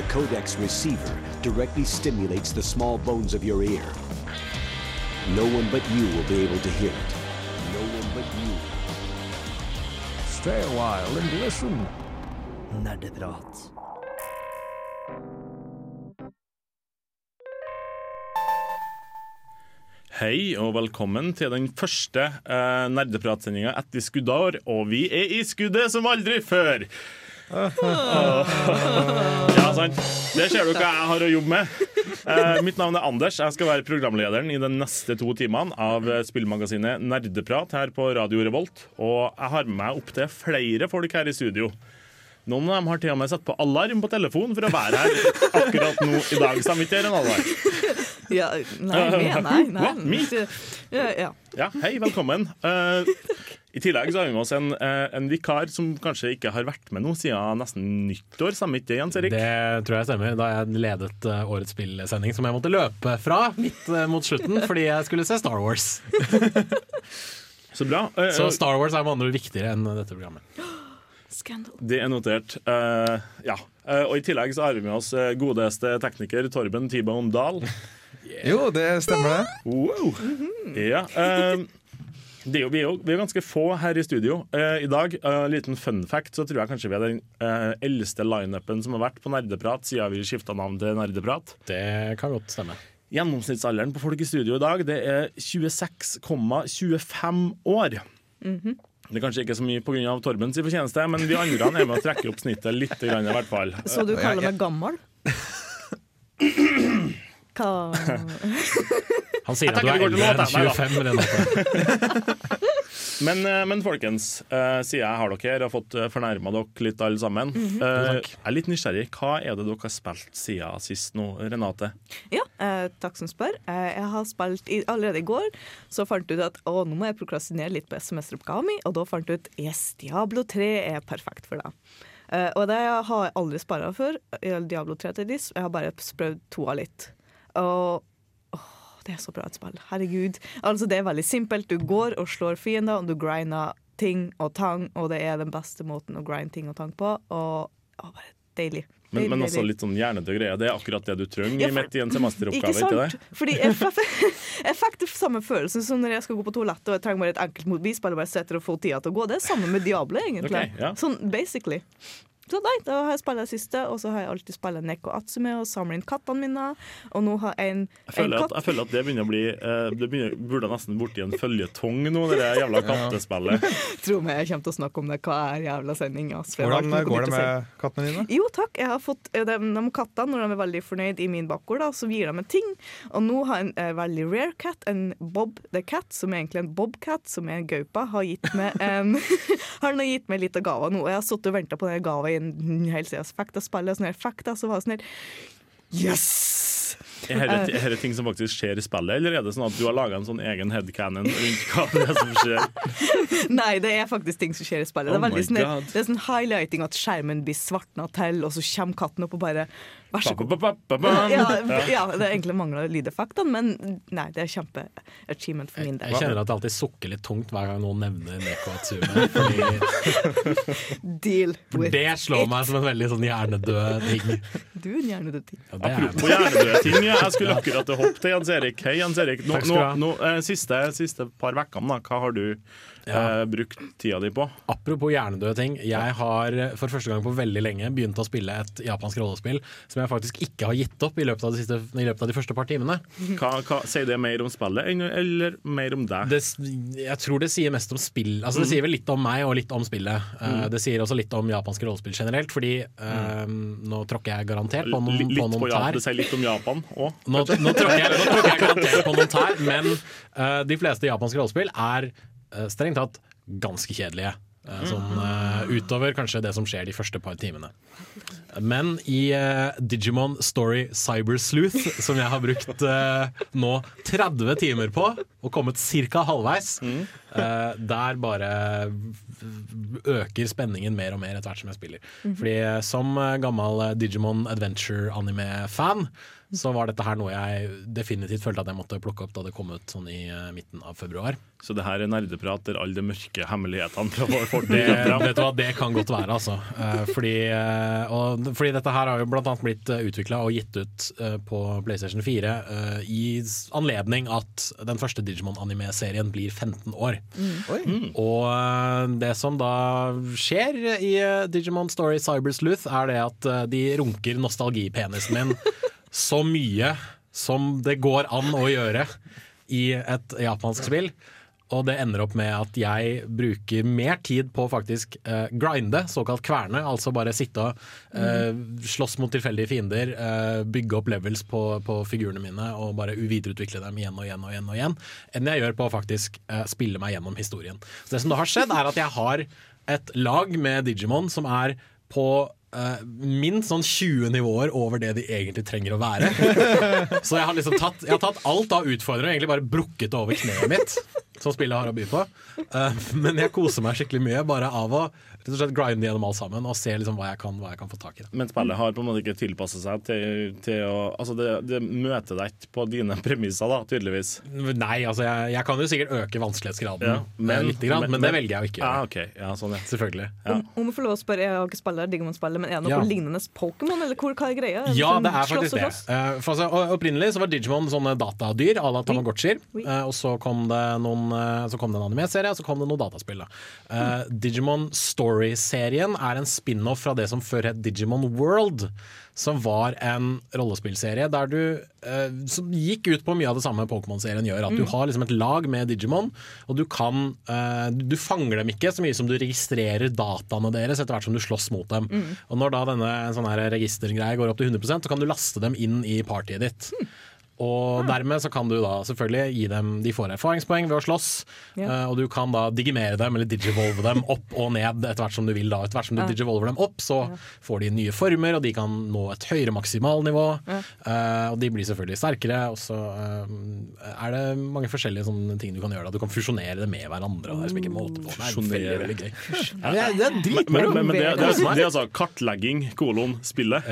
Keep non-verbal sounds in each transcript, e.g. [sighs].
The Codex receiver directly stimulates the small bones of your ear. No one but you will be able to hear it. No one but you. Stay a while and listen. Nerdeprat. Hei og velkommen til den første eh, nerdepratsendinga etter skuddår. Og vi er i skuddet som aldri før! [laughs] Ja, sant. Det ser du hva jeg har å jobbe med. Eh, mitt navn er Anders. Jeg skal være programlederen i de neste to timene av eh, spillmagasinet Nerdeprat her på Radio Revolt. Og jeg har med meg opptil flere folk her i studio. Noen av dem har til og med satt på alarm på telefonen for å være her akkurat nå i dag. Ikke en alarm Ja, nei, nei, nei, nei. Ja, ja. Ja, hei, velkommen. Eh, I tillegg så har vi med oss en, eh, en vikar som kanskje ikke har vært med nå siden nesten nyttår. Stemmer ikke det, Jens Erik? Det tror jeg stemmer. Da jeg ledet eh, årets spillsending som jeg måtte løpe fra midt eh, mot slutten [laughs] fordi jeg skulle se Star Wars. [laughs] Så bra. Så Star Wars er med andre ord viktigere enn dette programmet. [gasps] Scandal. Det er notert. Uh, ja. Uh, og i tillegg så har vi med oss godeste tekniker Torben T-Bone Dahl. [laughs] Jo, det stemmer det. Wow. Ja. eh, det er jo, vi, er jo, vi er ganske få her i studio eh, i dag. Uh, liten fun fact, så tror jeg kanskje vi er den eh, eldste lineupen som har vært på Nerdeprat siden vi skifta navn til Nerdeprat. Det kan godt stemme. Gjennomsnittsalderen på folk i studio i dag Det er 26,25 år. Det er kanskje ikke så mye pga. Torbens fortjeneste, men vi andre er med å trekke opp snittet litt, grann, i hvert fall. Så du kaller meg gammel? [clears throat] [clears throat] Hva [laughs] Han sier at du er eldre enn låta. Nei da. 25. Renate. [laughs] Men, eh, men folkens, uh, siden jeg har dere og fått fornærma dere litt alle sammen eh, Jeg er litt nysgjerrig. Hva er det dere har spilt siden sist nå, Renate? Ja, uh, takk som spør. Eh, jeg har spilt i, Allerede i går så fant jeg ut at å, nå må jeg prokrastinere litt på semesteroppgaven min, og da fant jeg ut yes, Diablo 3 er perfekt for deg. Eh, og det har jeg aldri spara før. Diablo 3 til dis. Jeg har bare prøvd av litt. Og åh, det er så bra et spill. Herregud. Altså, det er veldig simpelt. Du går og slår fiender, og du grinder ting og tang, og det er den beste måten å grinde ting og tang på. Og å, bare deilig. Men, men også litt sånn hjernete greier. Det er akkurat det du trenger Ja, midt i en semesteroppgave. Ikke sant? det? Fordi jeg, [laughs] jeg fikk det samme følelsen som når jeg skal gå på toalettet og jeg trenger bare et enkelt motbevis. Bare bare setter og får tida til å gå. Det er samme med Diablo, egentlig. Okay, ja. Sånn basically. Så nei, da har jeg spilt det siste, og så har jeg alltid spilt Neko Atsume og samler inn kattene mine. Og nå har jeg en, Jeg en katt. at, jeg føler at det begynner å bli eh, Det begynner, burde nesten borti en føljetong nå, det der jævla kattespillet. [laughs] Tro meg, jeg kommer til å snakke om det hver jævla sending. Altså. Hvordan går det med kattene dine? Jo takk, jeg har fått eh, de, de kattene Når de er veldig fornøyd i min bakgård, da, så gir de en ting. Og nå har en eh, veldig rare cat, en Bob the Cat, som er egentlig en bobcat, som er en gaupa, har gitt meg en [laughs] har gitt meg litt av gava nå. Og jeg har sittet og venta på den gava i en helt siden jeg og. Sånn fikk så var det sånn her Yes! Er dette, er dette ting som faktisk skjer i spillet, eller er det sånn at du har laga en sånn egen headcanon rundt hva det er som skjer? [laughs] Nei, det er faktisk ting som skjer i spillet. Det Oh er sånn, her- det er sånn highlighting at skjermen blir svartna til, og så kommer katten opp og bare Vær så god. [laughs] Ja, ja, det er egentlig mangler lydeffektene, men nei, det er kjempe-achievement for min del. Jeg kjenner at det alltid sukker litt tungt hver gang noen nevner Neko Atsume. Fordi [laughs] Deal with det slår it. meg som en veldig sånn hjernedød ting. Du er en hjernedød ting. Ja, det er Apropos hjernedøde ting, ja, jeg skulle akkurat hoppe til Jens Erik. Hei, Jens Erik. Nå, nå, nå, eh, siste, siste par ukene, hva har du eh, brukt tida di på? Apropos hjernedøde ting. Jeg har eh, for første gang på veldig lenge begynt å spille et japansk rollespill som jeg faktisk ikke har gitt opp i løpet av de, siste, i løpet av de første par timene. Hva, hva, sier det mer om spillet eller mer om deg? Det, jeg tror det sier mest om spill. Altså Det sier vel litt om meg og litt om spillet. Mm. det sier også litt om japanske rollespill generelt, fordi eh, nå tråkker jeg garantert på noen, Litt på noen på tær. det sier litt om Japan òg. Nå, nå, tråkker jeg, nå tråkker jeg garantert på noen tær, men uh, de fleste japanske rollespill er eh, strengt tatt ganske kjedelige. Eh, sånn eh, utover kanskje det som skjer de første par timene. Men i uh, Digimon Story Cyber Sleuth, som jeg har brukt uh, nå 30 timer på, og kommet ca. halvveis, uh, der bare øker spenningen mer og mer etter hvert som jeg spiller. Fordi eh, som eh, gammel eh, Digimon Adventure-anime-fan, så var dette her noe jeg definitivt følte at jeg måtte plukke opp da det kom ut sånn i uh, midten av februar. Så det her er nerdeprat der alle de mørke hemmelighetene fra vår fortid vet du hva, det kan godt være, altså. Uh, fordi, uh, og, fordi dette her har jo blant annet blitt utvikla og gitt ut på PlayStation 4 eh, i anledning at den første Digimon-anime-serien blir 15 år. Oi. Og eh, det som da skjer i Digimon Story Cyber Sleuth, er det at de runker nostalgipenisen min så mye som det går an å gjøre i et japansk spill. Og det ender opp med at jeg bruker mer tid på å faktisk eh, grinde, såkalt kverne. Altså bare sitte og eh, slåss mot tilfeldige fiender, eh, bygge opp levels på, på figurene mine og bare videreutvikle dem igjen og igjen og igjen, og igjen enn jeg gjør på å faktisk spille meg gjennom historien. Så det som da har skjedd, er at jeg har et lag med Digimon som er på eh, minst sånn 20 nivåer over det de egentlig trenger å være. [laughs] Så jeg har liksom tatt, jeg har tatt alt av utfordrere og egentlig bare brukket det over kneet mitt. Som spillet har å by på. Uh, men jeg koser meg skikkelig mye bare av å rett og slett grinde gjennom alt sammen og se liksom hva, jeg kan, hva jeg kan få tak i. Men spillet har på en måte ikke tilpasset seg til, til å Altså, det, det møter deg ikke på dine premisser, da, tydeligvis. Nei, altså jeg, jeg kan jo sikkert øke vanskelighetsgraden Ja, men, litt, grann, men, det velger jeg jo ikke Ja, okay. ok. Ja, sånn, ja. Selvfølgelig. Ja. Om, om jeg får lov å spørre, jeg har ikke spillet Digimon-spillet, men er det noe Ja. lignende Pokémon, eller hvor, hva er greia? Ja, Sånn det er faktisk det. Eh, for altså, opprinnelig så var Digimon sånne datadyr à la Tamagotchier. Oui. Eh, og så kom det noen eh, Så kom det en anime-serie, og så kom det noe dataspill. Da. Eh, Digimon Story-serien er en spin-off fra det som før het Digimon World. Som var en rollespillserie der du uh, Som gikk ut på mye av det samme Pokémon-serien gjør. At du har liksom et lag med Digimon, og du kan uh, Du fanger dem ikke så mye som du registrerer dataene deres etter hvert som du slåss mot dem. Og når da denne en sånn her går opp til 100% så kan du laste dem inn i partyet ditt. Og dermed så kan du da selvfølgelig gi dem De får erfaringspoeng ved å slåss, Ja. eh, og du kan da digimere dem eller digivolve dem opp og ned etter hvert som du vil. da Etter hvert som du digivolver dem opp, så får de nye former, og de kan nå et høyere maksimalnivå. Ja. og de blir selvfølgelig sterkere, og så eh, er det mange forskjellige sånne ting du kan gjøre. da Du kan fusjonere det med hverandre. Og det er liksom ikke måte på. Det er veldig, veldig gøy. Ja, det er, det er Men, men, men det, det, er, det er altså kartlegging, kolon, spillet.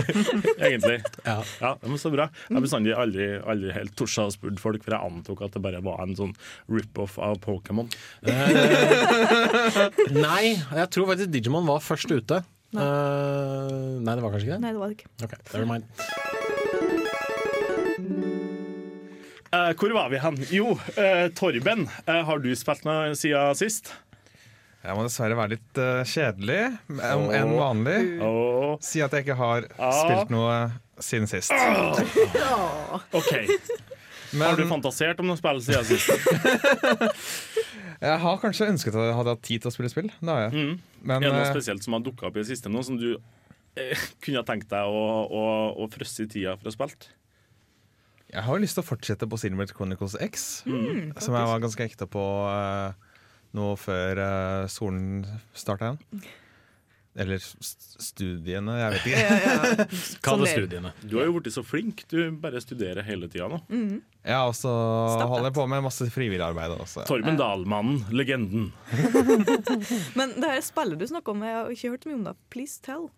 [laughs] Egentlig. Ja. Ja, men Så bra. Jeg har bestandig aldri, aldri helt tort å spørre folk, for jeg antok at det bare var en sånn rip-off av Pokémon. [laughs] Nei, jeg tror faktisk Digimon var først ute. Eh, nei, det var kanskje ikke det? Nei, det var det ikke. Ok, never mind. Uh, hvor var vi hen? Jo, uh, Torben, eh, har du spilt noe siden sist? Jeg må dessverre være litt eh, kjedelig enn enn vanlig. Åh, Si at jeg ikke har spilt noe siden sist. OK. Har du fantasert om noe spill siden sist? jeg har kanskje ønsket at jeg hadde hatt tid til å spille spill. Det har jeg. Mm. Men Er det noe eh, spesielt som har dukka opp i det siste nå, som du eh, kunne tenkt deg å, å, å frøsse i tida for å spille? jeg har lyst til å fortsette på Silver Chronicles X, Mm. som jeg var ganske ekte på eh, nå før eh, solen starta igjen. Eller studiene, jeg vet ikke. [laughs] Kall Sånn det er- studiene. Du har jo blitt så flink. Du bare studerer hele tida nå. Ja, og så holder jeg på med masse frivillig arbeid også. Torben Dahlmannen, legenden. [laughs] Men det her spillet du snakker om, jeg har ikke hørt mye om det. Please tell.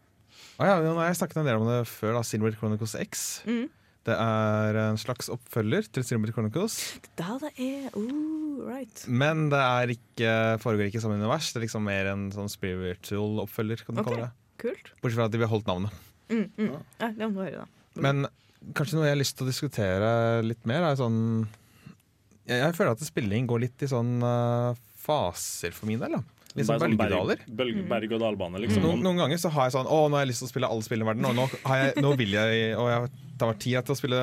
Ah, ja, nå har jeg snakket en del om det før, da, Silver Chronicles X. Mm. Det er en slags oppfølger til Streamer Chronicles. Da det er oh, right. Men det ikke, foregår ikke i samme univers. Det er liksom mer en sånn spiritual oppfølger. kan du okay. kalle det Kult. Bortsett fra at de beholdt navnet. Mm, mm. Ja, det må du høre, da. Men kanskje noe jeg har lyst til å diskutere litt mer, er sånn Jeg, jeg føler at spilling går litt i sånn uh, faser for min del. da Litt sånn Bare bølgedaler. Berg, berg og dalbane, liksom. Noen, noen ganger så har jeg sånn Å, nå har jeg lyst til å spille alle spill i verden. Og nå, har jeg, nå vil jeg Og jeg tar meg tid til å spille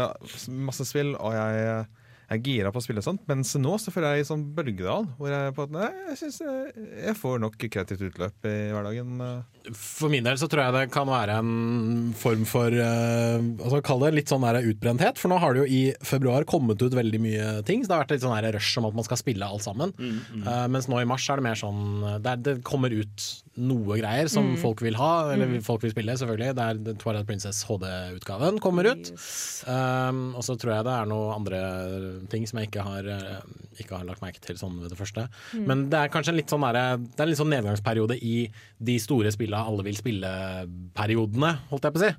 masse spill, og jeg, jeg er gira på å spille sånt. Mens nå så føler jeg i sånn bølgedal, hvor jeg på at Nei, jeg syns jeg, jeg får nok kreativt utløp i hverdagen. For min del så tror jeg det kan være en form for uh, altså Kall det litt sånn der utbrenthet. For nå har det jo i februar kommet ut veldig mye ting. Så det har vært litt sånn der rush om at man skal spille alt sammen. Eh, mens nå i mars er det mer sånn det, er, det kommer ut noe greier som folk vil ha, eller folk vil spille, selvfølgelig. Det er Twilight Princess HD-utgaven kommer ut. Um, og så tror jeg det er noen andre ting som jeg ikke har, eh, ikke har lagt merke til sånn ved det første. Men det er kanskje en litt sånn, der, det er en litt sånn nedgangsperiode i de store spilla alle vil spille-periodene, holdt jeg på å si.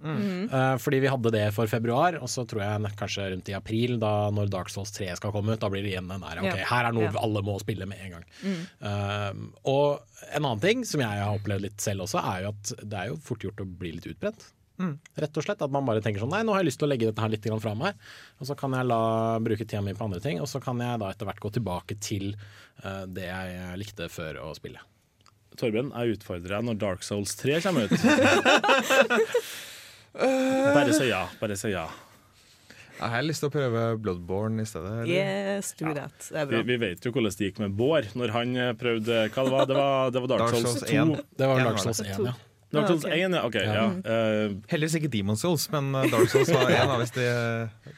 Uh, fordi vi hadde det for februar, og så tror jeg kanskje rundt i april, da når Dark Souls 3 skal komme ut, da blir det igjen den der ok, Ja. her er noe Ja. alle må spille med en gang. Uh, og en annen ting som jeg har opplevd litt selv også, er jo at det er jo fort gjort å bli litt utbrent. Rett og slett At man bare tenker sånn Nei, nå har jeg lyst til å legge dette her litt fra meg. Og så kan jeg la bruke tida mi på andre ting, og så kan jeg da etter hvert gå tilbake til uh, det jeg likte før å spille. Torben, jeg utfordrer deg når Dark Souls 3 kommer ut. [laughs] Bare si ja. Bare si ja. Jeg har lyst til å prøve Bloodborne i stedet. eller? Yes, do that. Det er Vi, bra. vi vet jo hvordan det gikk med Bård når han eh, prøvde Hva det var det? Var, det var Dark, Dark Souls Souls 2. 1. Det var Dark. Souls 1, ja. Dark Souls 1, ja. Okay, Ja. Eh, Heldigvis ikke Demon Souls, men uh, Dark Souls var én. Hvis de,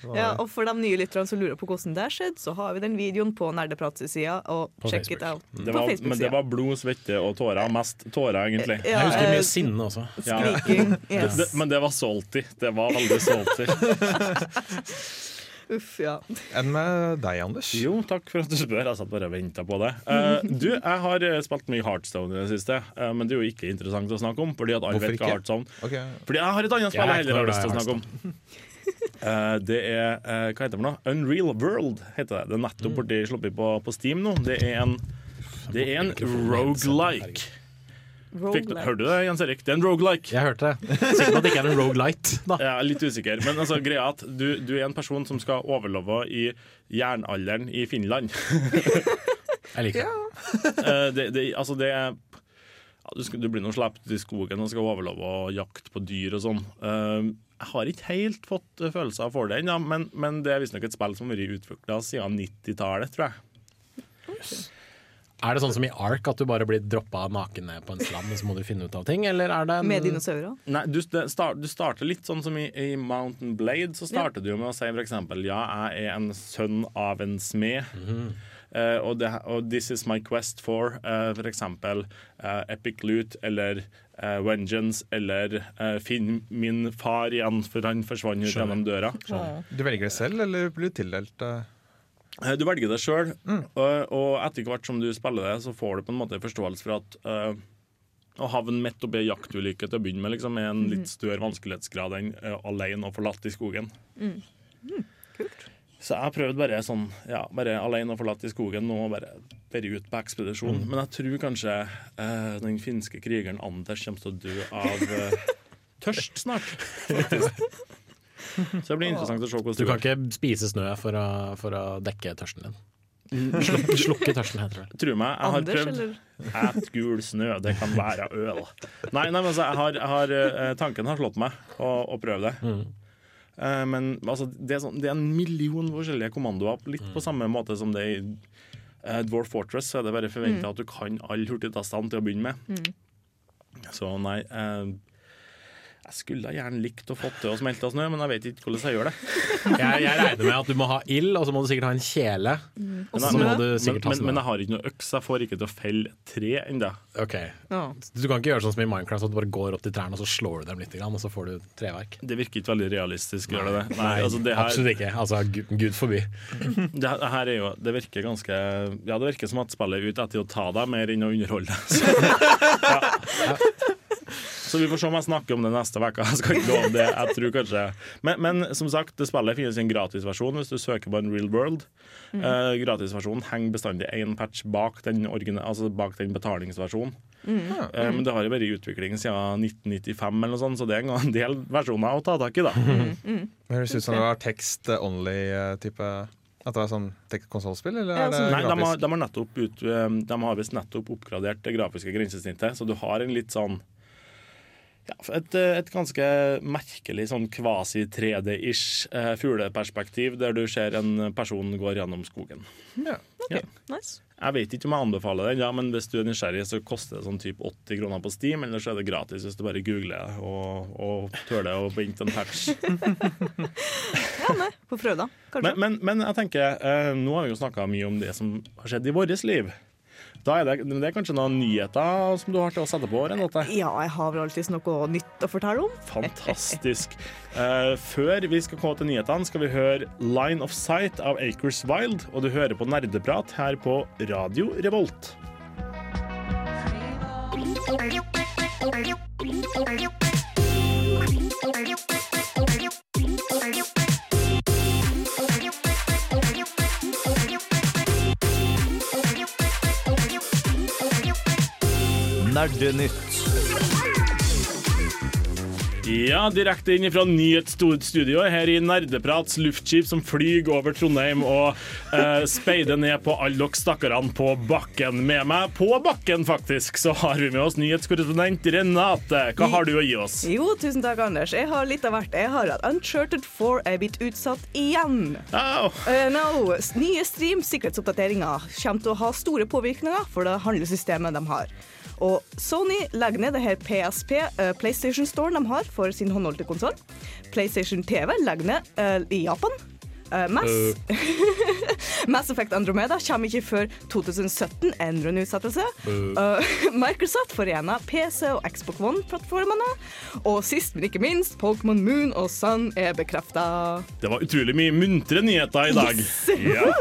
var, Ja, og for de nye lytterne som lurer på hvordan det har skjedd, så har vi den videoen på Nerdeprat-sida, og På check Facebook. it out. det på Facebook-sida. men det var blod, svette og tårer. Mest tårer, egentlig. Ja, Jeg husker eh, mye sinne også. Ja. Skriking. [laughs] Det, Yes. det, men det var salty. Det var veldig salty. [laughs] Uff, ja. Enn med deg, Anders? Jo, takk for at du spør. Jeg satt bare og venta på det. Uh, [laughs] du, jeg har eh, spilt mye Heartstone i det siste, uh, men det er jo ikke interessant å snakke om. Fordi at alle vet hva? Heartstone okay. Fordi jeg har et annet spill Jeg er heller har lyst til å snakke om. Uh, [laughs] det er uh, Hva heter det for noe? Unreal World heter det. Det er nettopp mm. sluppet på, på Steam nå. Det er en Det er en rogelike. Fikk, hørte du det, Jens Erik? Det er en rogelike. Jeg hørte det. Sikkert at det ikke er en rogelight, da. Jeg er litt usikker, men altså, greia at du, du er en person som skal overleve i jernalderen i Finland. [laughs] Jeg liker det. [laughs] Eh, det, det, altså det er ja, du, skal, du blir nå sluppet i skogen og skal overleve og jakte på dyr og sånn. Eh, jeg har ikke helt fått eh, følelser for det ennå, men, men det er visstnok et spill som har vært utvikla siden 90-tallet, tror jeg. Er det sånn som i Ark, at du bare blir droppa naken ned på en strand, og så må du finne ut av ting, eller er det en Med dinosaurer. Nei, du, start, du starter litt sånn som i, i Mountain Blade. Så starter du jo med å si eksempel Ja, jeg er en sønn av en smed. Eh, og, det, og This is my quest for uh, for eksempel eh, Epic Loot eller uh, Vengeance eller uh, Finn min far igjen, for han forsvant ut gjennom døra. Du velger det selv, eller blir du tildelt uh, Eh, Du velger det sjøl, og, og etter hvert som du spiller det, så får du på en måte forståelse for at uh, å havne midt oppi ei jaktulykke til å begynne med liksom, er en litt større vanskelighetsgrad enn uh, alene og forlatt i skogen. Kult. Så jeg har prøvd bare sånn, ja, bare alene og forlatt i skogen nå, bare være ut på ekspedisjon. Men jeg tror kanskje uh, den finske krigeren Anders kommer til å dø av eh, [laughs] tørst snart, faktisk. [laughs] Så det blir interessant å se hvordan Du kan ikke spise snø for å, for å dekke tørsten din. [laughs] Sluk, slukke tørsten, heter det. Tro meg, jeg har Anders, prøvd. Et gul snø, det kan være øl. Nei, nei men altså, jeg har, jeg har, eh, tanken har slått meg å, å prøve det. Eh, men altså, det, er sånn, det er en million forskjellige kommandoer, litt på samme måte som det i eh, Dwarf Fortress. Så er det bare forventa at du kan alle hurtigtastene til å begynne med. Så nei eh, Jeg skulle gjerne likt å få til å smelte snø, men jeg vet ikke hvordan jeg gjør det. [laughs] Jeg, jeg regner med at du må ha ild, og så må du sikkert ha en kjele. Mm. Men, så må du Men, men, snø. men jeg har ikke noe øks, jeg får ikke til å felle et tre ennå. Okay. Ja. Du kan ikke gjøre sånn som i Minecraft, at du bare går opp til trærne og så slår du dem litt, og så får du treverk. Det virker ikke veldig realistisk, gjør det det? Nei, altså det her, absolutt ikke. Altså, gud, gud forby. Det, her- det her er jo Det virker ganske Ja, det virker som at spillet er ute etter å ta deg mer enn å underholde deg. [laughs] Så, ja. Så vi får se om jeg snakker om det neste uke. [laughs] Jeg skal ikke love det. Jeg tror kanskje men, men som sagt, det spillet finnes i en gratisversjon hvis du søker på en real world. Eh, gratisversjonen henger bestandig én patch bak den, origine, altså bak den betalingsversjonen. Eh, men det har jo vært i utvikling siden 1995, eller noe sånt, så det er en [laughs] del versjoner å ta tak i. da Det høres ut som det var tekst only-type At det var sånn konsollspill, eller er det Nei, Nei, de har, grafisk? de har nettopp ut, eh, De har visst nettopp oppgradert det grafiske grensesnittet, så du har en litt sånn ja, et, eh, et ganske merkelig sånn kvasi-3D-ish eh, fugleperspektiv, der du ser en person går gjennom skogen. Ja. Ja. Nice. Jeg vet ikke om jeg anbefaler den, ja, men hvis du er nysgjerrig, så koster det sånn typ 80 kroner på Steam, eller så er det gratis hvis du bare googler og, og tøler å binte en patch. Ja, nei, på fredag, kanskje. Men, men, men jeg tenker, eh, nå har vi jo snakka mye om det som har skjedd i vårt liv. Da er det, men det er kanskje noen nyheter som du har til å sette på, Renate? Ja, jeg har vel alltid noe nytt å fortelle om. Fantastisk. Uh, før vi skal komme til nyhetene, skal vi høre 'Line of Sight' av Acres Wild. Og du hører på Nerdeprat her på Radio Revolt. Nerdenytt. Ja, direkte inn fra nyhetsstudioet her i Nerdeprats luftskip som flyr over Trondheim og eh, speider ned på alle dere stakkarene på bakken. Med meg på bakken, faktisk, så har vi med oss nyhetskorrespondent Renate. Hva har du å gi oss? Jo, tusen takk, Anders. Jeg har litt av hvert. Jeg har at Uncharted 4 er blitt utsatt igjen. Oh. Uh, no. Nye stream-sikkerhetsoppdateringer kommer til å ha store påvirkninger for det handlesystemet de har. Og Sony legger ned det her PSP, uh, PlayStation-storen de har for sin håndholdte konsoll. PlayStation TV legger ned uh, i Japan. Uh, Mass. [laughs] Mass Effect Andromeda kommer ikke før 2017, enda en utsettelse. [laughs] Microsoft forener PC og Xbox One-plattformene. Og sist, men ikke minst, Pokémon Moon og Sun er bekrefta. Det var utrolig mye muntre nyheter i dag. Ja. [laughs]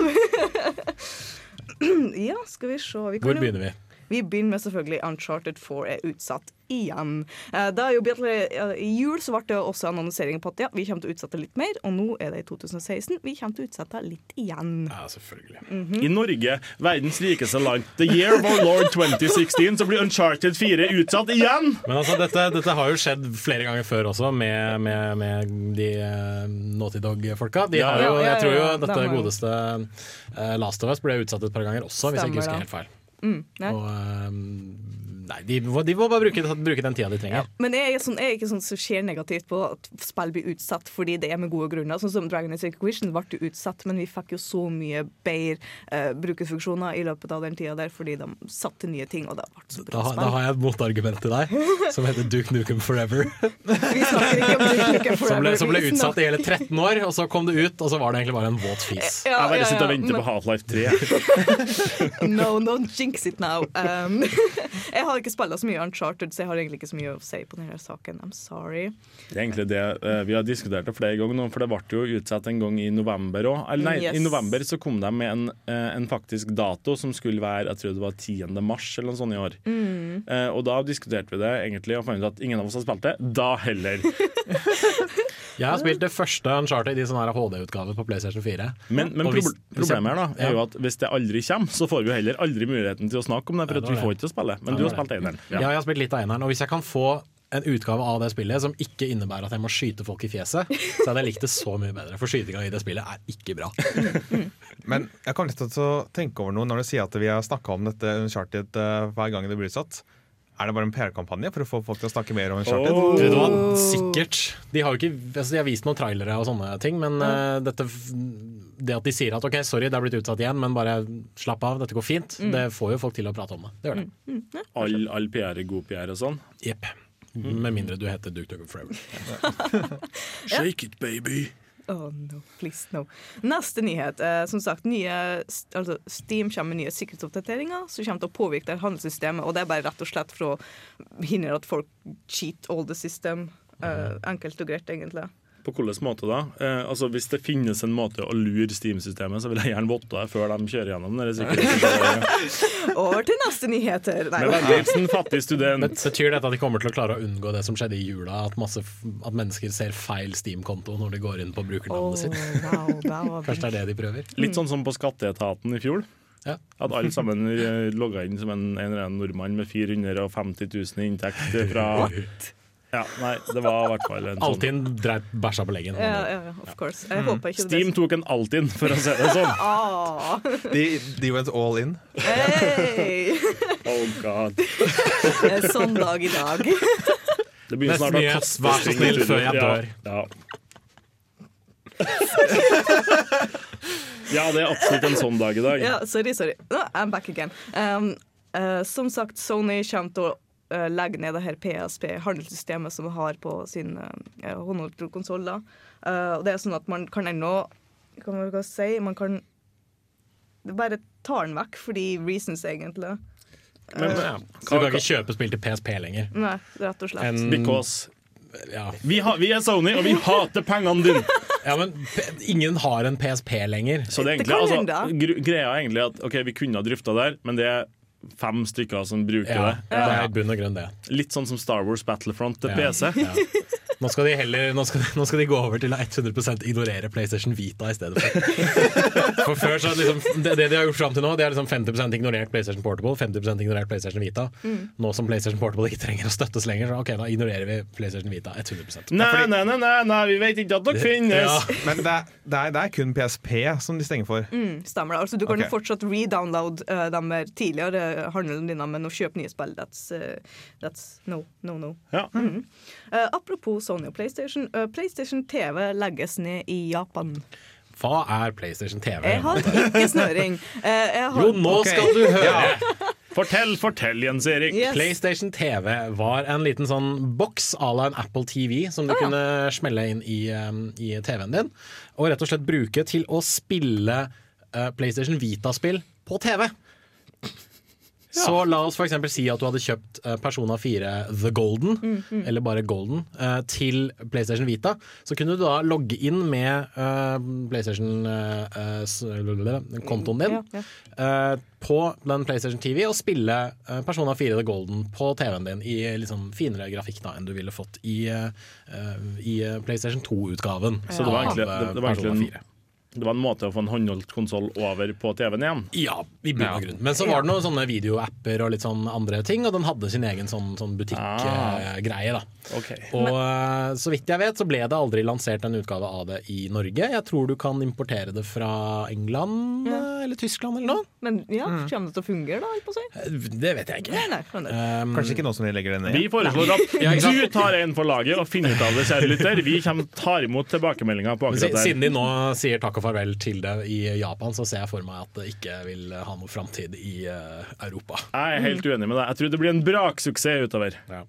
Ja, skal vi se vi kan Hvor begynner vi? Vi begynner med selvfølgelig Uncharted 4 er utsatt igjen. Eh, Da er jo bedre, eh, I jul så ble det også annonsering på at ja, vi kommer til å utsette litt mer, og nå er det i 2016. Vi kommer til å utsette litt igjen. Ja, selvfølgelig. I Norge, verdens rikeste land, the year of our lord 2016, så blir Uncharted 4 utsatt igjen! Men altså, dette, dette har jo skjedd flere ganger før også, med, med, med de uh, Naughty Dog-folka. De Ja, har jo, ja, ja, jeg tror jo dette De godeste uh, Last of Us ble utsatt et par ganger også, hvis jeg ikke husker helt feil. Mm. Og, eh, nei, de, må- de må bare bruke, bruke den tida de trenger. Men jeg er, sånn, jeg er ikke sånn som ser negativt på at spill blir utsatt fordi det er med gode grunner. Sånn som Dragon Age Inquisition ble jo utsatt, men vi fikk jo så mye bedre uh, brukerfunksjoner i løpet av den tida der fordi de satte nye ting, og det ble så bra da spill. har jeg et motargument til deg, [laughs] som heter Duke Nukem Forever. Vi snakker ikke om Duke Nukem Som ble, Forever, som ble utsatt i hele 13 år, og så kom det ut, og så var det egentlig bare en våt fis. Ja, Jeg bare ja, sitter og ja, venter men- på Half-Life 3. [laughs] No, no, jinx it now. Um, [laughs] jeg har ikke spilt så mye Uncharted, så jeg har egentlig ikke så mye å si på denne saken. I'm sorry. Det er egentlig det eh, Vi har diskutert det flere ganger nå, for det ble jo utsatt en gang i november òg. Eller nei, Yes. i november så kom de med en, eh, en faktisk dato som skulle være jeg tror det var 10. mars eller noe sånt i år. Mm. Eh, og da diskuterte vi det egentlig og fant ut at ingen av oss har spilt det. Da heller. [laughs] Jeg har spilt det første Uncharted i sånn HD-utgave på PlayStation 4. Men, men hvis- problemet her da er Ja. jo at hvis det aldri kommer, så får vi jo heller aldri muligheten til å snakke om det, for Ja, at det vi får ikke å spille. Men Ja, du har det spilt eneren. Ja. jeg har spilt litt av eneren, og hvis jeg kan få en utgave av det spillet som ikke innebærer at jeg må skyte folk i fjeset, så hadde jeg likt det så mye bedre. For skytinga i det spillet er ikke bra. [laughs] Men jeg kommer litt til å tenke over noe når du sier at vi har snakka om dette Uncharted eh, hver gang det blir utsatt. Er det bare en PR-kampanje for å få folk til å snakke mer om Uncharted? Oh. Du hva? Sikkert. De har jo ikke altså de har vist noen trailere og sånne ting, men uh, dette, det at de sier at OK, sorry, det har blitt utsatt igjen, men bare slapp av, dette går fint, det får jo folk til å prate om det. Det gjør det. All, all PR er god PR og sånn. Jepp. Med mindre du heter Duke Nukem Forever. [laughs] Shake it, baby. Oh no, please no. Neste nyhet. Eh, som sagt, nye, altså Steam kommer med nye sikkerhetsoppdateringer som kommer til å påvirke det handelssystemet. Og det er bare rett og slett for å hindre at folk cheat all the system. Eh, enkelt og greit, egentlig. På hvilken måte da? Eh, altså Hvis det finnes en måte å lure Steam-systemet, så vil jeg gjerne votte det før de kjører gjennom. [laughs] Over til neste nyheter. Nei, Med vennlig hilsen fattig student. Betyr dette at de kommer til å klare å unngå det som skjedde i jula? At, masse, at mennesker ser feil Steam-konto når de går inn på oh, brukernavnet sitt? [laughs] wow, det Kanskje det er det de prøver? Litt sånn som på Skatteetaten i fjor. Ja. At alle sammen eh, logga inn som en, en eller annen nordmann med 450 000 i inntekt fra Ja, nei, det var i hvert fall en sånn Altinn dreit bæsja på leggen. ja, ja, of course. Jeg håper ikke Steam tok en Altinn, for å si det sånn. [laughs] Ah, De, de went all in. hey. [laughs] Oh god. Det er sånn dag i dag. Det begynner snart å koste vær så snill, før jeg dør. Ja. ja, det er absolutt en sånn dag i dag. Ja, sorry, sorry. No, I'm back again. Um, uh, som sagt, Sony kommer til å eh, legge ned det her PSP-handelssystemet som vi har på sin uh, håndholdte uh, og det er sånn at man kan ennå Hva man ikke si? Man kan Det bare ta den vekk fordi reasons, egentlig. Men, Ja. Så du kan ikke kjøpe spill til PSP lenger. Nei, rett og slett. En, Because ja. vi, har, vi er Sony, og vi hater pengene dine! ja, men ingen har en PSP lenger. Så det Det egentlig, kan altså, greia er egentlig at ok, vi kunne ha drifta der, men det er fem stykker som bruker Ja, det. det er bunn og grunn det. Litt sånn som Star Wars Battlefront til Ja. PC. Nå skal de heller nå skal, nå skal de gå over til å 100% ignorere PlayStation Vita i stedet for. [laughs] For før så det liksom, det, det de har gjort fram til nå, det er liksom 50% ignorert PlayStation Portable, 50% ignorert PlayStation Vita. Nå som PlayStation Portable ikke trenger å støttes lenger, så ok, da ignorerer vi PlayStation Vita 100 Nei, nei, nei, nei, nei, vi vet ikke at dere finnes! Ja. [laughs] Men det er, det, er, det er kun PSP som de stenger for. Mm, stemmer det. Altså, du kan okay. fortsatt redownload uh, de tidligere handlene dine, men å kjøpe nye spill, that's, uh, that's no, no, no. Ja. Uh, apropos Sony og PlayStation. Uh, PlayStation TV legges ned i Japan. Hva er PlayStation TV? Jeg har ikke snøring. Uh, jeg har, Jo, nå okay. skal du høre! Fortell, fortell, Jens Erik. Yes. PlayStation TV var en liten sånn boks à la en Apple TV som du ja. kunne smelle inn i, um, i TV-en din, og rett og slett bruke til å spille uh, PlayStation Vita-spill på TV. Så la oss eksempel si at du hadde kjøpt uh, Persona 4 The Golden, eller bare Golden, uh, til PlayStation Vita. Så kunne du da logge inn med uh, PlayStation-kontoen din Ja, ja. eh, på den PlayStation TV og spille eh, Persona 4 The Golden på TV-en din i liksom finere grafikk da enn du ville fått i, eh, eh, i eh, PlayStation 2-utgaven. Så det var egentlig, det, det var egentlig en, 4. det var en måte å få en håndholdt konsoll over på TV-en igjen. Ja, i bunn og grunn. Men så var det noen sånne videoapper og litt sånn andre ting, og den hadde sin egen sånn, sånn Ah. da. Okay. Og Men... så vidt jeg vet, så ble det aldri lansert en utgave av det i Norge. Jeg tror du kan importere det fra England ja. eller Tyskland eller noe. Men ja, kommer det til å fungere, da? på? Eh, Det vet jeg ikke. Nei, nei. Um, Kanskje ikke nå som de legger det ned. Vi foreslår at [laughs] Ja, du tar en for laget og finner ut av det, kjære lytter. Vi kommer, tar imot tilbakemeldinger på akkurat det. Siden de nå sier takk og farvel til det i Japan, så ser jeg for meg at det ikke vil ha noe framtid i eh, Europa. Jeg er helt uenig med deg. Jeg tror det blir en braksuksess utover. Ja.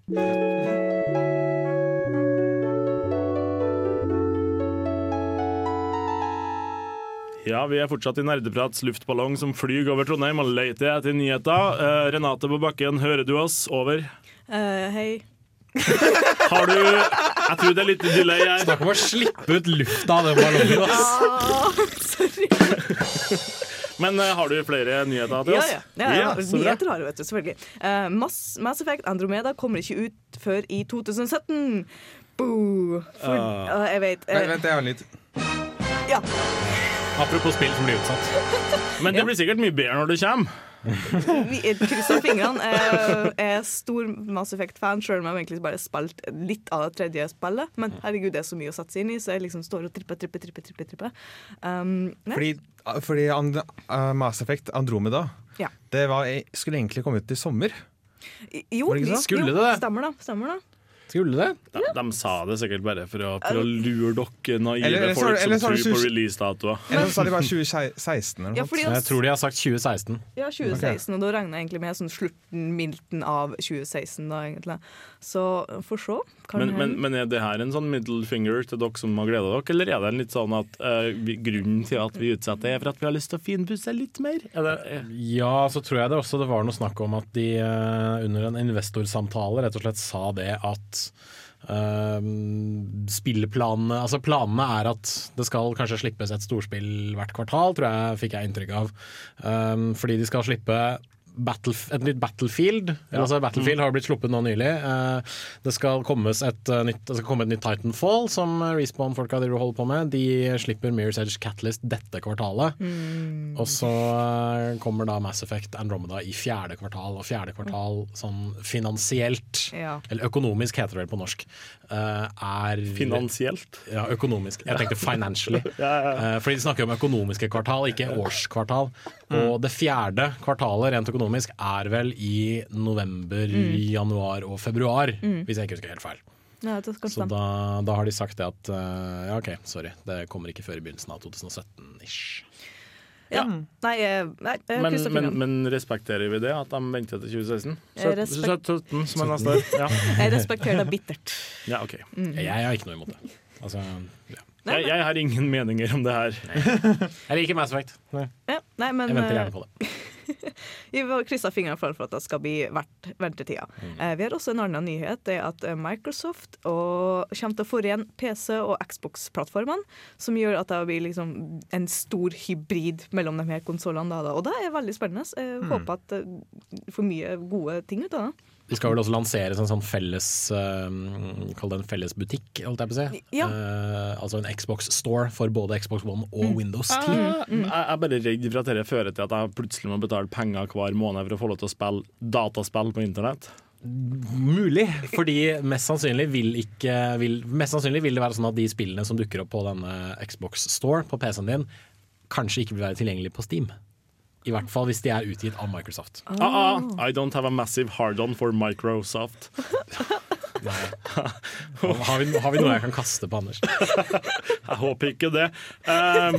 Ja, vi er fortsatt i Nerdeprats luftballong som flyr over Trondheim og leter etter nyheter. Uh, Renate på bakken, hører du oss? Over. Uh, hei. Har du Jeg tror det er litt delay her. Snakk om å slippe ut lufta av den ballongen. ass. Sorry. Men eh, har du flere nyheter til Ja, oss? ja. ja, ja. så bra. Nyheter har jeg, vet du, selvfølgelig. Eh, Mass, Mass Effect Andromeda kommer ikke ut før i 2017. Boo. For, Ah. eh, jeg vet. Vent, eh, vent, jeg har litt ja. Apropos spill som blir utsatt. [laughs] Men det blir sikkert mye bedre når det kommer. Vi krysser fingrene. Jeg er stor Mass Effect-fan, sjøl om jeg egentlig bare spilt litt av det tredje spillet. Men herregud, det er så mye å sette seg inn i, så jeg liksom står og tripper, tripper, tripper. tripper, tripper. Um. Fordi, fordi And uh, Mass Effect Andromeda Ja. Det var, skulle egentlig komme ut i sommer. Jo, det, det jo? Stemmer det. Stemmer det. Skulle det? De, de sa det sikkert bare for å, for å lure dere naive Eller- eller folk eller som tror det på sus- releasedatoer. Eller så sa de bare 2016 eller noe. sånt. han Jeg tror de har sagt 2016. Ja, 2016, og da regner jeg egentlig med sånn slutten, milten av 2016, da, egentlig. Så får se. Men, men, men er det her en sånn middle finger til dere som har gleda dere, eller er det en litt sånn at uh, vi, grunnen til at vi utsetter, er for at vi har lyst til å finpusse litt mer? Er det, eh, Ja, så tror jeg det også det var noe snakk om at de uh, under en investorsamtale rett og slett sa det at eh, spilleplanene Altså planene er at det skal kanskje slippes et storspill hvert kvartal, tror jeg fikk jeg inntrykk av. Um, fordi de skal slippe Battle, et nytt Battlefield. Ja. altså Battlefield har blitt sluppet nå nylig. Eh, det, skal et, eh, nytt, det skal komme et nytt Titanfall, som Respawn-folka holder på med. De slipper Mirror's Edge Catalyst dette kvartalet. Og så eh, kommer da Mass Effect Andromeda i fjerde kvartal. Og fjerde kvartal sånn finansielt, Ja. eller økonomisk heter det vel på norsk, eh, er finansielt? Ja, økonomisk. Jeg tenkte financially. [laughs] Eh, Fordi de snakker om økonomiske kvartal, ikke årskvartal. Og det fjerde kvartalet rent økonomisk er vel i november, januar og februar, hvis jeg ikke husker helt feil. Ja, Så da, da har de sagt det at eh, ja, OK, sorry, det kommer ikke før i begynnelsen av 2017-ish. Ja. Nei, nei, Men, men, men respekterer vi det, at de venter til 2016? Jeg respek- 17, som er neste år. Ja. [laughs] Jeg respekterer det bittert. ja, OK. Mm. Jeg har ikke noe imot det. Altså, ja. Jeg, jeg har ingen meninger om det her. Jeg liker Mass Effect. Jeg Ja, nei, men venter eh, gjerne på det. [laughs] [laughs] Vi kryssa fingrene for at det skal bli verdt ventetida. Eh, vi har også en annen nyhet. Det er at eh, Microsoft og, kommer til å forene PC- og Xbox-plattformene, som gjør at det blir liksom en stor hybrid mellom de her konsollene. Og det er veldig spennende. Jeg håper at eh, vi får mye gode ting ut av det. De skal vel også lanseres en sånn felles uh, Kall det en felles butikk, holdt jeg på å si. Ja. Uh, altså en Xbox Store for både Xbox One og Windows 10. Jeg jeg er bare redd for at dette fører til at jeg plutselig må betale penger hver måned for å få lov til å spille dataspill på internett. Mulig, fordi mest sannsynlig vil, ikke, vil, mest sannsynlig vil det være sånn at de spillene som dukker opp på denne Xbox Store på PC-en din, kanskje ikke vil være tilgjengelig på Steam. I hvert fall hvis de er utgitt av Microsoft. Ah, ah, I don't have a massive hard-on for Microsoft. [laughs] Har vi, har vi noe jeg kan kaste på Anders? [laughs] Jeg håper ikke det. Um,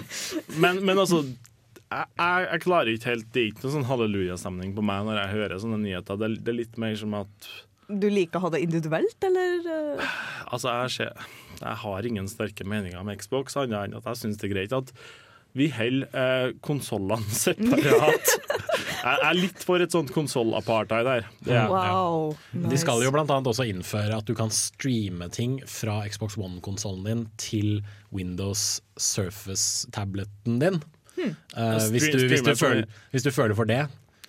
men, men altså jeg, jeg, jeg klarer ikke helt Det er ikke noe sånn hallelujastemning på meg når jeg hører sånne nyheter. Det, det er litt mer som at Du liker å ha det individuelt, eller? eh? Altså, jeg, ser, jeg har ingen sterke meninger om Xbox, annet enn at jeg syns det er greit at vi holder eh, konsollene separat. [laughs] jeg er litt for et sånt konsollapartheid der. Wow, ja. nice. De skal jo annet også innføre at du kan streame ting fra Xbox One-konsollen din til Windows Surface-tableten din. Eh, hvis, du, hvis, du føler, hvis du føler for det.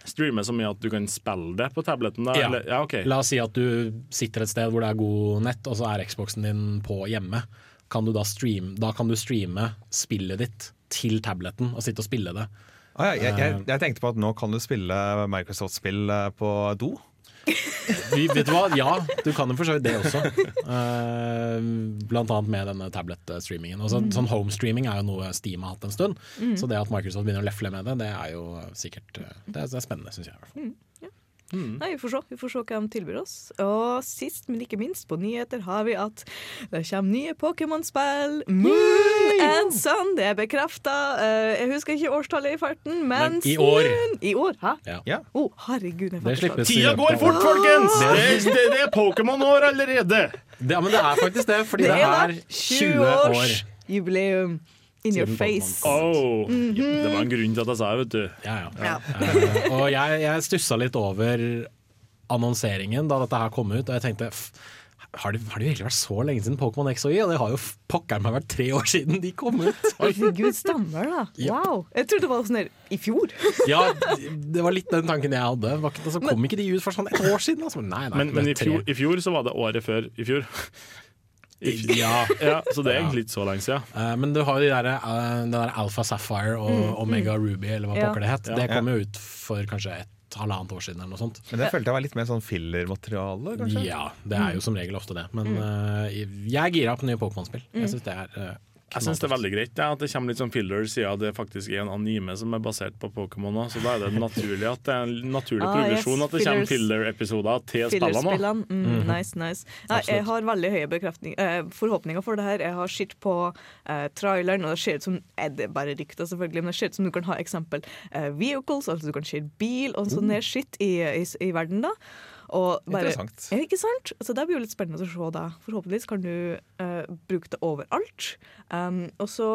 Streame så mye at du kan spille det på tableten? Da, Ja. Eller, ja, okay. La oss si at du sitter et sted hvor det er god nett, og så er Xboxen din på hjemme. Kan du da, stream, da kan du streame spillet ditt til tableten og sitte og spille det. Ah, ja, jeg, jeg, jeg tenkte på at nå kan du spille Microsoft-spill eh, på do. [laughs] Vi, vet du hva? Ja, du kan jo for så vidt det også. Eh, blant annet med denne tablet-streamingen. Og så- Sånn Homestreaming er jo noe Steam har hatt en stund. Så det at Microsoft begynner å lefle med det, det er jo sikkert eh, Det er, det er spennende, syns jeg. i hvert fall. Nei, vi får se. Vi får se hva de tilbyr oss. Og sist, men ikke minst, på nyheter har vi at det kommer nye Pokémon-spill. Moon and Sun, det er bekrefta. jeg husker ikke årstallet i farten, men, Men i år. I år, hæ? Ja. Ja. Oh, herregud. Jeg fikk slippes Tida går fort, folkens! Det, det, det er Pokémon-år allerede! Det, ja, men det er faktisk det, fordi det, er 20 år. Jubileum in your face. face. mm -hmm. Det var en grunn til at jeg sa det, vet du. Ja, ja. Ja. uh, og jeg, jeg stussa litt over annonseringen da dette her kom ut, og jeg tenkte f har det, har det virkelig vært så lenge siden Pokémon X og Y? Og det har jo pokker meg vært tre år siden de kom ut! [laughs] Gud, stammer da. Wow. Jeg trodde det var sånn her i fjor. [laughs] Ja, det var litt den tanken jeg hadde. Var altså, kom ikke de ut for sånn et år siden? Altså? Nei, nei, Men, men i, fjor, i fjor så var det året før i fjor. Ja. Ja, så det er egentlig ikke så lenge siden. Uh, men du har jo de der, uh, den der Alpha Sapphire og Omega Ruby, eller hva Ja. pokker det het. Ja. Det kom jo ut for kanskje et halvannet år siden eller noe sånt. Men det følte jeg var litt mer sånn fillermateriale, kanskje? Ja, det er jo som regel ofte det. Men uh, jeg er gira på nye Pokémon-spill. Jeg syns det er Jeg syns det er veldig greit ja, at det kommer litt sånn filler siden det faktisk er en anime som er basert på Pokémon. Så da er det naturlig at det er en naturlig [laughs] Ah, yes, at det kommer filler-episoder til spillene. Mm, mm -hmm. Nice, nice. Ja, jeg har veldig høye eh, forhåpninger for det her. Jeg har sett på eh, traileren, og det ser ut som er det bare rykter, selvfølgelig, men det ser ut som du kan ha eksempel eh, vehicles, altså du kan se bil og sånn der shit i, i, i verden da. Bare, Interessant. Ja, ikke sant? Så det blir jo litt spennende å se da. Forhåpentligvis kan du uh, bruke det overalt. Um, og så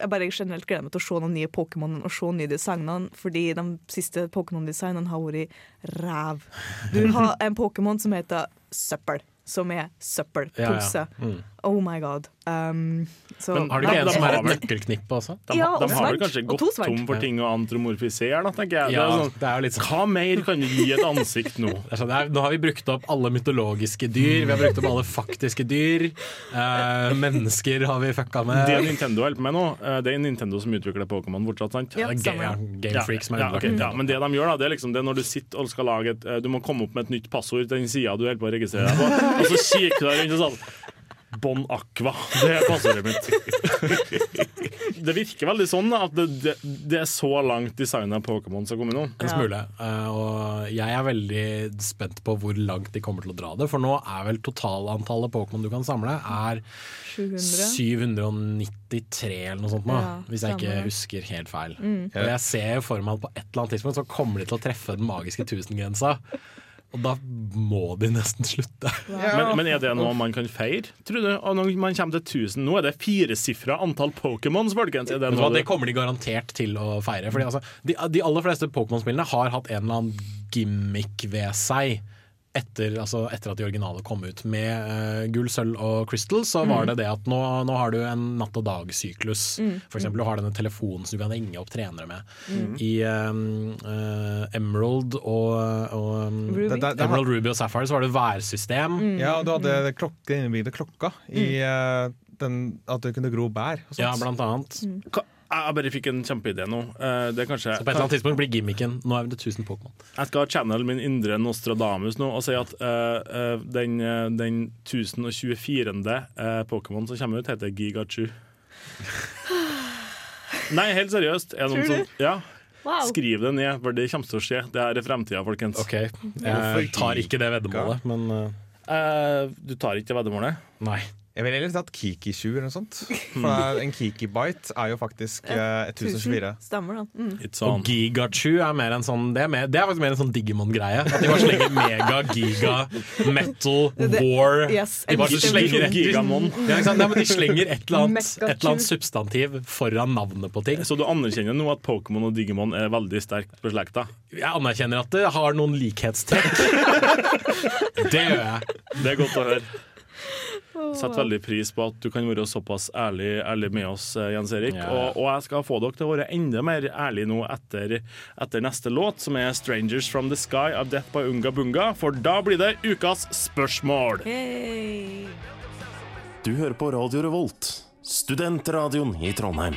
jeg bare generelt gleder meg til å se noen nye Pokémon og se nye designene, fordi de siste Pokémon-designene har vært ræv. Du har en Pokémon som heter Søppel, som er søppelpose. Ja, ja. Mm. Oh my god. Um, så, Men Har du ikke en de som er et nøkkelknippe også? De, Ja, de og har vel kanskje gått tom for ting å antromorfisere? da, tenker jeg. Ja, det er sånn, det er litt sånn hva mer kan du gi et ansikt nå? Det er sånn, det er, nå har vi brukt opp alle mytologiske dyr, vi har brukt opp alle faktiske dyr. Eh, mennesker har vi fucka med. Det Nintendo hjelper med nå, eh, det er Nintendo som utvikler Pokémon fortsatt, sant? Ja, Det er game, Game freaks ja, okay, ja, men det de gjør da, det er liksom det når du sitter og skal lage et eh, Du må komme opp med et nytt passord til den sida du holder på å registrere deg på, og så kikker du rundt og sånn Bon Aqua, det er passordet mitt. Det virker veldig sånn at det, det, det er så langt designet av Pokémon som kommer nå. En smule. Eh, og jeg er veldig spent på hvor langt de kommer til å dra det. For nå er vel totalantallet Pokémon du kan samle, er 700. 793 eller noe sånt nå. Ja, hvis jeg ikke husker helt feil. Og jeg ser jo for meg at på et eller annet tidspunkt så kommer de til å treffe den magiske tusengrensa. Og da må de nesten slutte. Men, men er det noe man kan feire, tror du? Og når man kommer til 1000 Nå er det firesifra antall Pokémons, folkens. Er det noe det kommer de garantert til å feire. Fordi altså, de, de aller fleste Pokémon-spillene har hatt en eller annen gimmick ved seg. Etter, altså, etter at de originale kom ut. Med uh, gull, sølv og crystal så var det det at nå, nå har du en natt og dag-syklus. For eksempel du har denne telefonen som du kan ringe opp trenere med. I um, uh, Emerald og, og um, Ruby. Det- det- det Emerald Ruby og Sapphire så var det værsystem. Ja, og du hadde klokke, innebygde klokka i uh, den, at du kunne gro bær. Og sånt. Ja, blant annet. Hva- Jeg bare fikk en kjempeidé nå. Eh, Det er kanskje Så på et eller annet tidspunkt blir gimmicken Nå er det 1000 Pokémon. Jeg skal channel min indre Nostradamus nå og si at eh, eh, den, den 1024. Uh, Pokémon som kommer ut, heter Gigachu. [sighs] Nei, helt seriøst. Er noen som, ja, Wow. skriv det ned, for det kommer til å skje. Det her er fremtida, folkens. Ok, Jeg tar ikke det veddemålet, men uh, Eh, du tar ikke det veddemålet? nei. Jeg ville heller tatt Kiki-sju eller noe sånt. [laughs] For en Kiki-bite er jo faktisk eh, 1024. Stemmer, da. Mm. It's Og on. Gigachu er mer en sånn Det er, mer, det er faktisk mer en sånn Digimon-greie. At de bare slenger mega, giga, metal, Det- war yes, De bare elsker slenger et, Gigamon. ja, ikke sant? Nei, men de slenger et eller, annet, et eller annet substantiv foran navnet på ting. Så du anerkjenner nå at Pokémon og Digimon er veldig sterkt beslekta? Jeg anerkjenner at det har noen likhetstrekk. [laughs] Det gjør jeg. Det er godt å høre. Setter veldig pris på at du kan være såpass ærlig, ærlig med oss, eh, Jens Erik. Ja. Og, og jeg skal få dere til å være enda mer ærlige nå etter, etter neste låt, som er 'Strangers From The Sky' av Death by Unga Bunga. For da blir det ukas spørsmål. Hey. Du hører på Radio Revolt, studentradioen i Trondheim.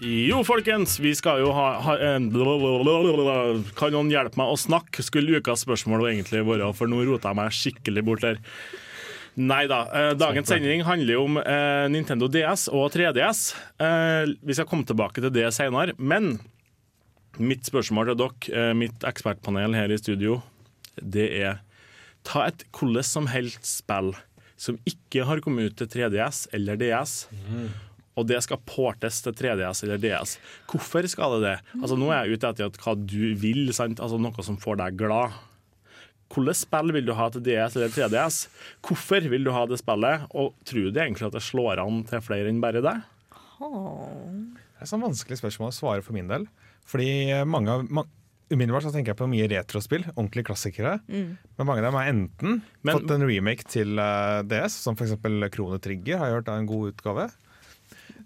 Jo, folkens, vi skal jo ha, ha en. Kan noen hjelpe meg å snakke? Skulle ukas spørsmål egentlig være, for nå rota jeg meg skikkelig bort der. Nei da. Eh, dagens sending handler jo om eh, Nintendo DS og 3DS. Eh, vi skal komme tilbake til det senere, men mitt spørsmål til dere, eh, mitt ekspertpanel her i studio, det er ta et hvordan som helst spill som ikke har kommet ut til 3DS eller DS, og det skal portes til 3DS eller DS. Hvorfor skal det det? Altså Nå er jeg ute etter hva du vil, sant? Altså noe som får deg glad. Hvilket spill vil du ha til DS eller 3DS? Hvorfor vil du ha det spillet? Og tror du egentlig at det slår an til flere enn bare deg? Det er et sånn vanskelig spørsmål å svare for min del. Fordi mange av Umiddelbart så tenker jeg på mye retrospill, ordentlige klassikere. Men mange av dem har enten Men- fått en remake til eh, DS, som f.eks. Krone Trigger har jeg hørt er en god utgave.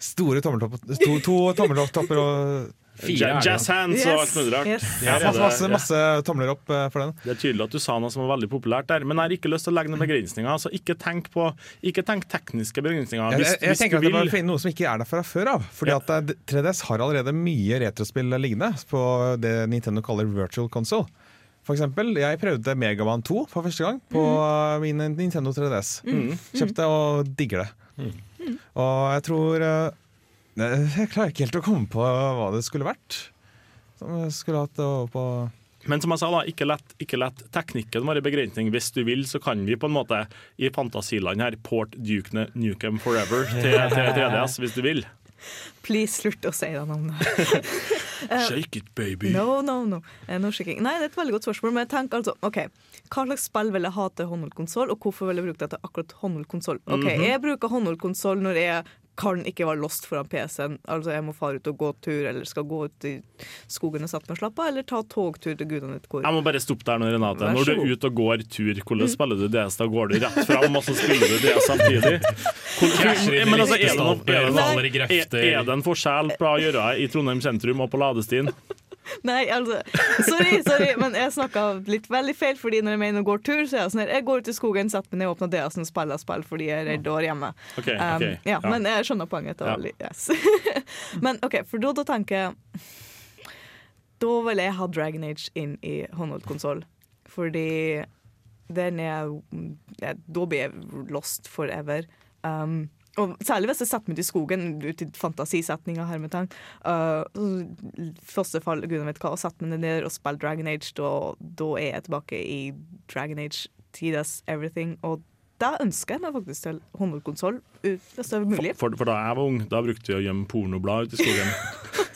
Store tommeltopper to, to tommeltopper og Fire. Jazz hands og alt mulig rart. Yes. ja, masse, masse, masse tomler opp eh, for den. Det er tydelig at du sa noe som var veldig populært der, men jeg har ikke lyst til å legge noen begrensninger. Altså, ikke tenk på Ikke tenk tekniske begrensninger. Jeg, Hvis, jeg, jeg hvis tenker du at det må finne noe som ikke er der fra før av. Fordi Ja. at eh, 3DS har allerede mye retrospill liggende på det Nintendo kaller virtual console. For eksempel, jeg prøvde Megaman 2 for første gang på mm. min Nintendo 3DS. Kjøpte og digger det. Og jeg tror eh, Jeg klarer ikke helt å komme på hva det skulle vært. Som jeg skulle hatt over på Men som jeg sa, da, ikke lett, ikke lett teknikken være begrensning. Hvis du vil, så kan vi på en måte i fantasiland her port Duke Nukem Forever til, til [laughs] 3DS, hvis du vil. Please, slutt å si det navnet. [laughs] Shake it, baby. No, no, no. Eh, no shaking. Nei, det er et veldig godt spørsmål, men jeg tenker altså OK. Hva slags spill vil jeg ha til håndholdt konsoll, og hvorfor vil jeg bruke det til akkurat håndholdt konsoll? OK, jeg bruker håndholdt konsoll når jeg kan ikke være lost foran PC-en. Altså jeg må fare ut og gå tur, eller skal gå ut i skogen og sette meg og slappe av, eller ta togtur til gudene vet hvor. Jeg må bare stoppe der nå, Renate. Når du er ute og går tur, hvordan spiller du DS? Da går du rett fram, og så spiller du DS samtidig? Men altså, er det noe- er det noe- Er, er det en forskjell på å gjøre i Trondheim sentrum og på ladestien? Nei, altså, sorry, sorry, men jeg snakka litt veldig feil, fordi når jeg mener å gå tur, så er jeg sånn her, jeg går ut i skogen, setter meg ned, åpner DS-en og spiller spill fordi jeg er redd og hjemme. Ok, Um, ok, ja, ja. Men jeg skjønner poenget. Ja. Yes. [laughs] men OK, for da, da tenker jeg Da vil jeg ha Dragon Age inn i håndholdt konsoll, fordi den er Da blir jeg lost forever. Um, Og særlig hvis jeg setter meg ut i skogen, ut i fantasisetninger her med tang. Uh, fosterfall, gudene vet hva, og setter meg ned og spiller Dragon Age, da, da er jeg tilbake i Dragon Age, Tidas Everything. Og da ønsker jeg meg faktisk til håndholdkonsoll, mulig. For, for da jeg var ung, da brukte vi å gjemme pornoblad ute i skogen. [laughs]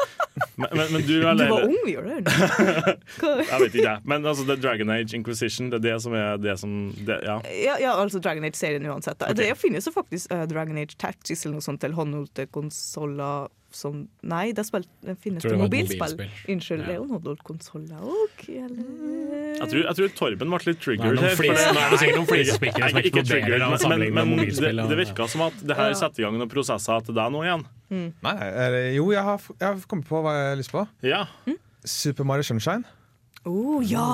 Men, men, men du, Du var ung, gjør du? [laughs] Jeg vet ikke, jeg. Men altså, det er Dragon Age Inquisition. Det er det som er det som det, Ja. Ja, ja, altså Dragon Age-serien uansett. Da. Ok. Det finnes jo faktisk uh, Dragon Age Tactics eller noe sånt til håndholdte konsoller som Nei, det, spil, finnes det mobilspill. mobilspill. Unnskyld, det er jo en håndholdt konsoller òg, eller? Jeg tror, jeg tror Torben ble litt triggered her. det- nei, det er sikkert noen flisespikkere som ikke triggered, men- men Det, det virka som at det her setter i gang noen prosesser til deg nå igjen. Mm. nei, er jo, jeg har, jeg har kommet på hva jeg har lyst på. Ja. Super Mario Sunshine. Å ja,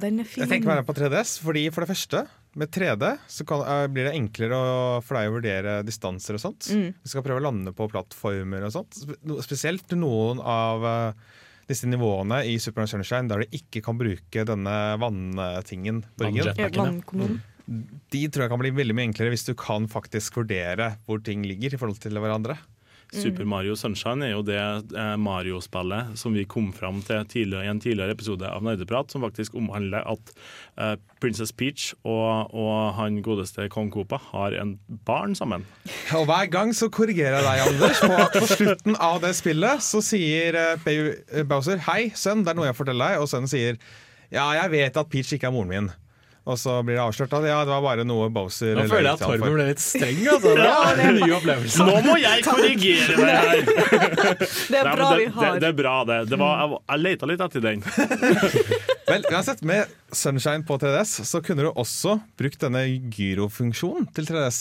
den er fin. Jeg tenker meg på 3DS, fordi for det første, med 3D så kan, eh, blir det enklere å, for deg å vurdere distanser og sånt. Mm. Du skal prøve å lande på plattformer og sånt. Spesielt noen av uh, disse nivåene i Super Mario Sunshine der du ikke kan bruke denne vanntingen på ryggen. De tror jeg kan bli veldig mye enklere hvis du kan faktisk vurdere hvor ting ligger i forhold til hverandre. Super Mario Sunshine er jo det eh, Mario-spillet som vi kom fram til tidligere, i en tidligere episode av Nerdeprat, som faktisk omhandler at eh, Princess Peach og, og han godeste Kong Koopa har en barn sammen. Og hver gang så korrigerer jeg deg, Anders, på at på slutten av det spillet så sier eh, Bowser 'Hei, sønn, det er noe jeg forteller deg', og sønnen sier 'Ja, jeg vet at Peach ikke er moren min'. Og så blir det avslørt at ja, det var bare noe Bowser Nå føler jeg at. Torben ble litt streng. Altså. Det er en ny opplevelse. Nå må jeg korrigere det her! [laughs] Det er Nei, bra vi har. det, det er bra, det. det var, jeg, jeg leta litt etter den. [laughs] Vel, uansett, med Sunshine på 3DS så kunne du også brukt denne gyrofunksjonen til 3DS.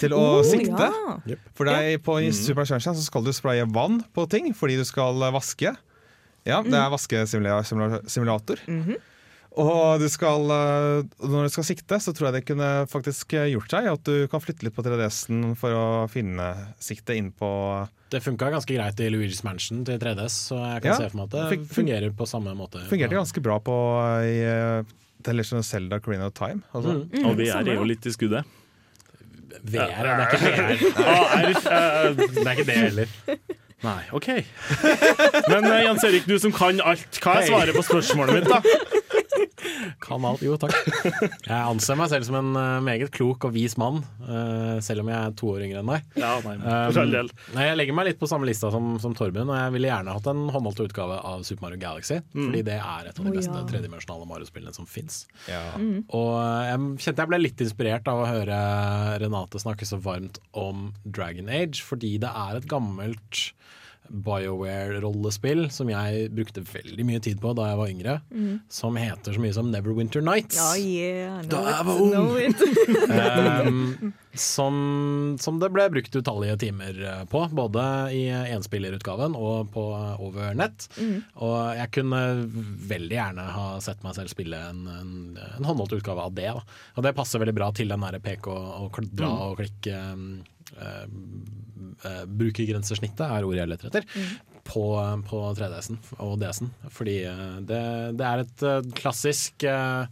Til å Oh, sikte. ja. For deg på Super Sunshine så skal du spraye vann på ting fordi du skal vaske. Ja, det er vaskesimulator. Og du skal, eh, når du skal sikte, så tror jeg det kunne faktisk eh, gjort seg at du kan flytte litt på 3DS-en for å finne sikte inn på Det funka ganske greit i Luigi's Mansion til 3DS, så jeg kan Ja, se for meg at det fun- fun- fungerer på samme måte. Fungerte ganske bra på eh, i Television The of Zelda Carina of Time. Altså. Og VR er jo litt i skuddet. VR, det er ikke VR. [laughs] Eh, Det er ikke det heller. Nei, OK. [laughs] Men eh, Jens Erik, du som kan alt, hva er svaret på spørsmålet mitt, da? [laughs] Kan alt. Jo, takk. Jeg anser meg selv som en eh, meget klok og vis mann, eh, selv om jeg er to år yngre enn deg. Ja, nei, for all del. Um, nei, jeg legger meg litt på samme lista som, som Torben, og jeg ville gjerne hatt en håndholdt utgave av Super Mario Galaxy. Mm. Fordi det er et av de beste beste ja. tredimensjonale Mario-spillene som fins. Ja. Og eh, jeg kjente jeg ble litt inspirert av å høre Renate snakke så varmt om Dragon Age, fordi det er et gammelt BioWare-rollespill som jeg brukte veldig mye tid på da jeg var yngre, mm. som heter så mye som Neverwinter Nights. Ja, yeah. Da jeg var ung. [laughs] Um, som, som det ble brukt utallige timer eh, på, både i enspillerutgaven og på over nett. Mm. Og jeg kunne veldig gjerne ha sett meg selv spille en, en, en håndholdt utgave av det. Da. Og det passer veldig bra til den derre pek og, og dra Mhm. og klikke. um, eh, eh, Brukergrensesnittet er ordet jeg leter etter. På, på 3DS-en og DS-en. Fordi eh, det, det er et eh, klassisk eh,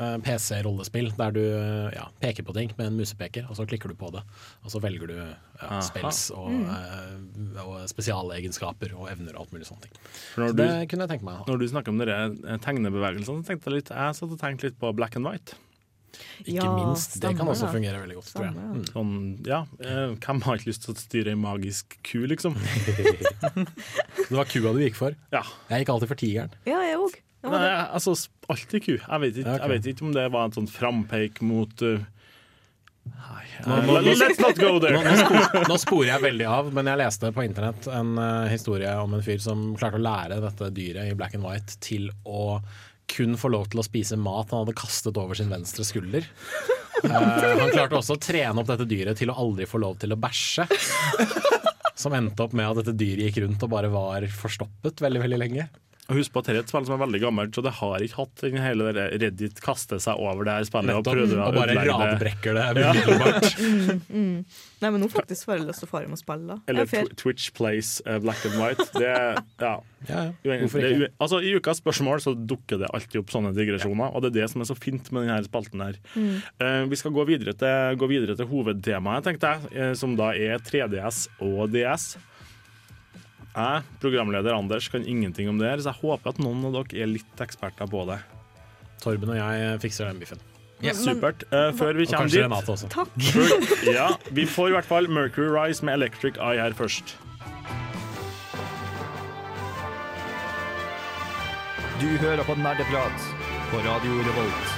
eh, PC-rollespill der du eh, ja, peker på ting med en musepeker, og så klikker du på det. Og så velger du ja, spels og, Mm. eh, og spesialegenskaper og evner og alt mulig sånne ting. Så når du- det kunne jeg tenke meg. Når du snakker om dere eh, tegnebevegelsene, så tenkte jeg litt Jeg satt og tenkte litt på black and white. Ikke Ja, minst. Det kan også det. fungere veldig godt, tror jeg. Mm. Sånn, ja, eh, Hvem har ikke lyst til å styre ei magisk ku, liksom? [laughs] Det var kua du gikk for. Ja. Jeg gikk alltid for tigeren. Ja, jeg òg. Nei, altså, alltid ku. Jeg vet, ikke, jeg vet ikke om det var en sånn frampeik mot uh, Nei, Nå- let's not go there! Nå, nå, spor, nå sporer jeg veldig av, men jeg leste på internett en uh, historie om en fyr som klarte å lære dette dyret i black and white til å kun få lov til å spise mat han hadde kastet over sin venstre skulder. Uh, han klarte også å trene opp dette dyret til å aldri få lov til å bæsje. Som endte opp med at dette dyret gikk rundt og bare var forstoppet veldig veldig lenge. Og Husk på at dette er et spill som er veldig gammelt, så det har ikke hatt den hele der Reddit kaste seg over det her spillet og prøver å Og bare det. radbrekker det Ja. [laughs] Mm, mm. Nei, men nå faktisk får jeg lyst til å fare med spille. Eller Det er tw Twitch Plays uh, Black and White. Det, ja. Hvorfor Det er altså, I ukas spørsmål så dukker det alltid opp sånne digresjoner, og det er det som er så fint med denne spalten. her. Mm. Uh, vi skal gå videre til, gå videre til hovedtemaet, tenkte jeg, uh, som da er 3DS og DS. Jeg, programleder Anders, kan ingenting om det her, så jeg håper at noen av dere er litt eksperter på det. Torben og jeg fikser den biffen. Supert. Uh, før vi Og kommer kanskje dit Renate også. Takk. [laughs] Ja, vi får i hvert fall Mercury Rise med Electric Eye her først. Du hører på Nerdeprat på Radio Revolt.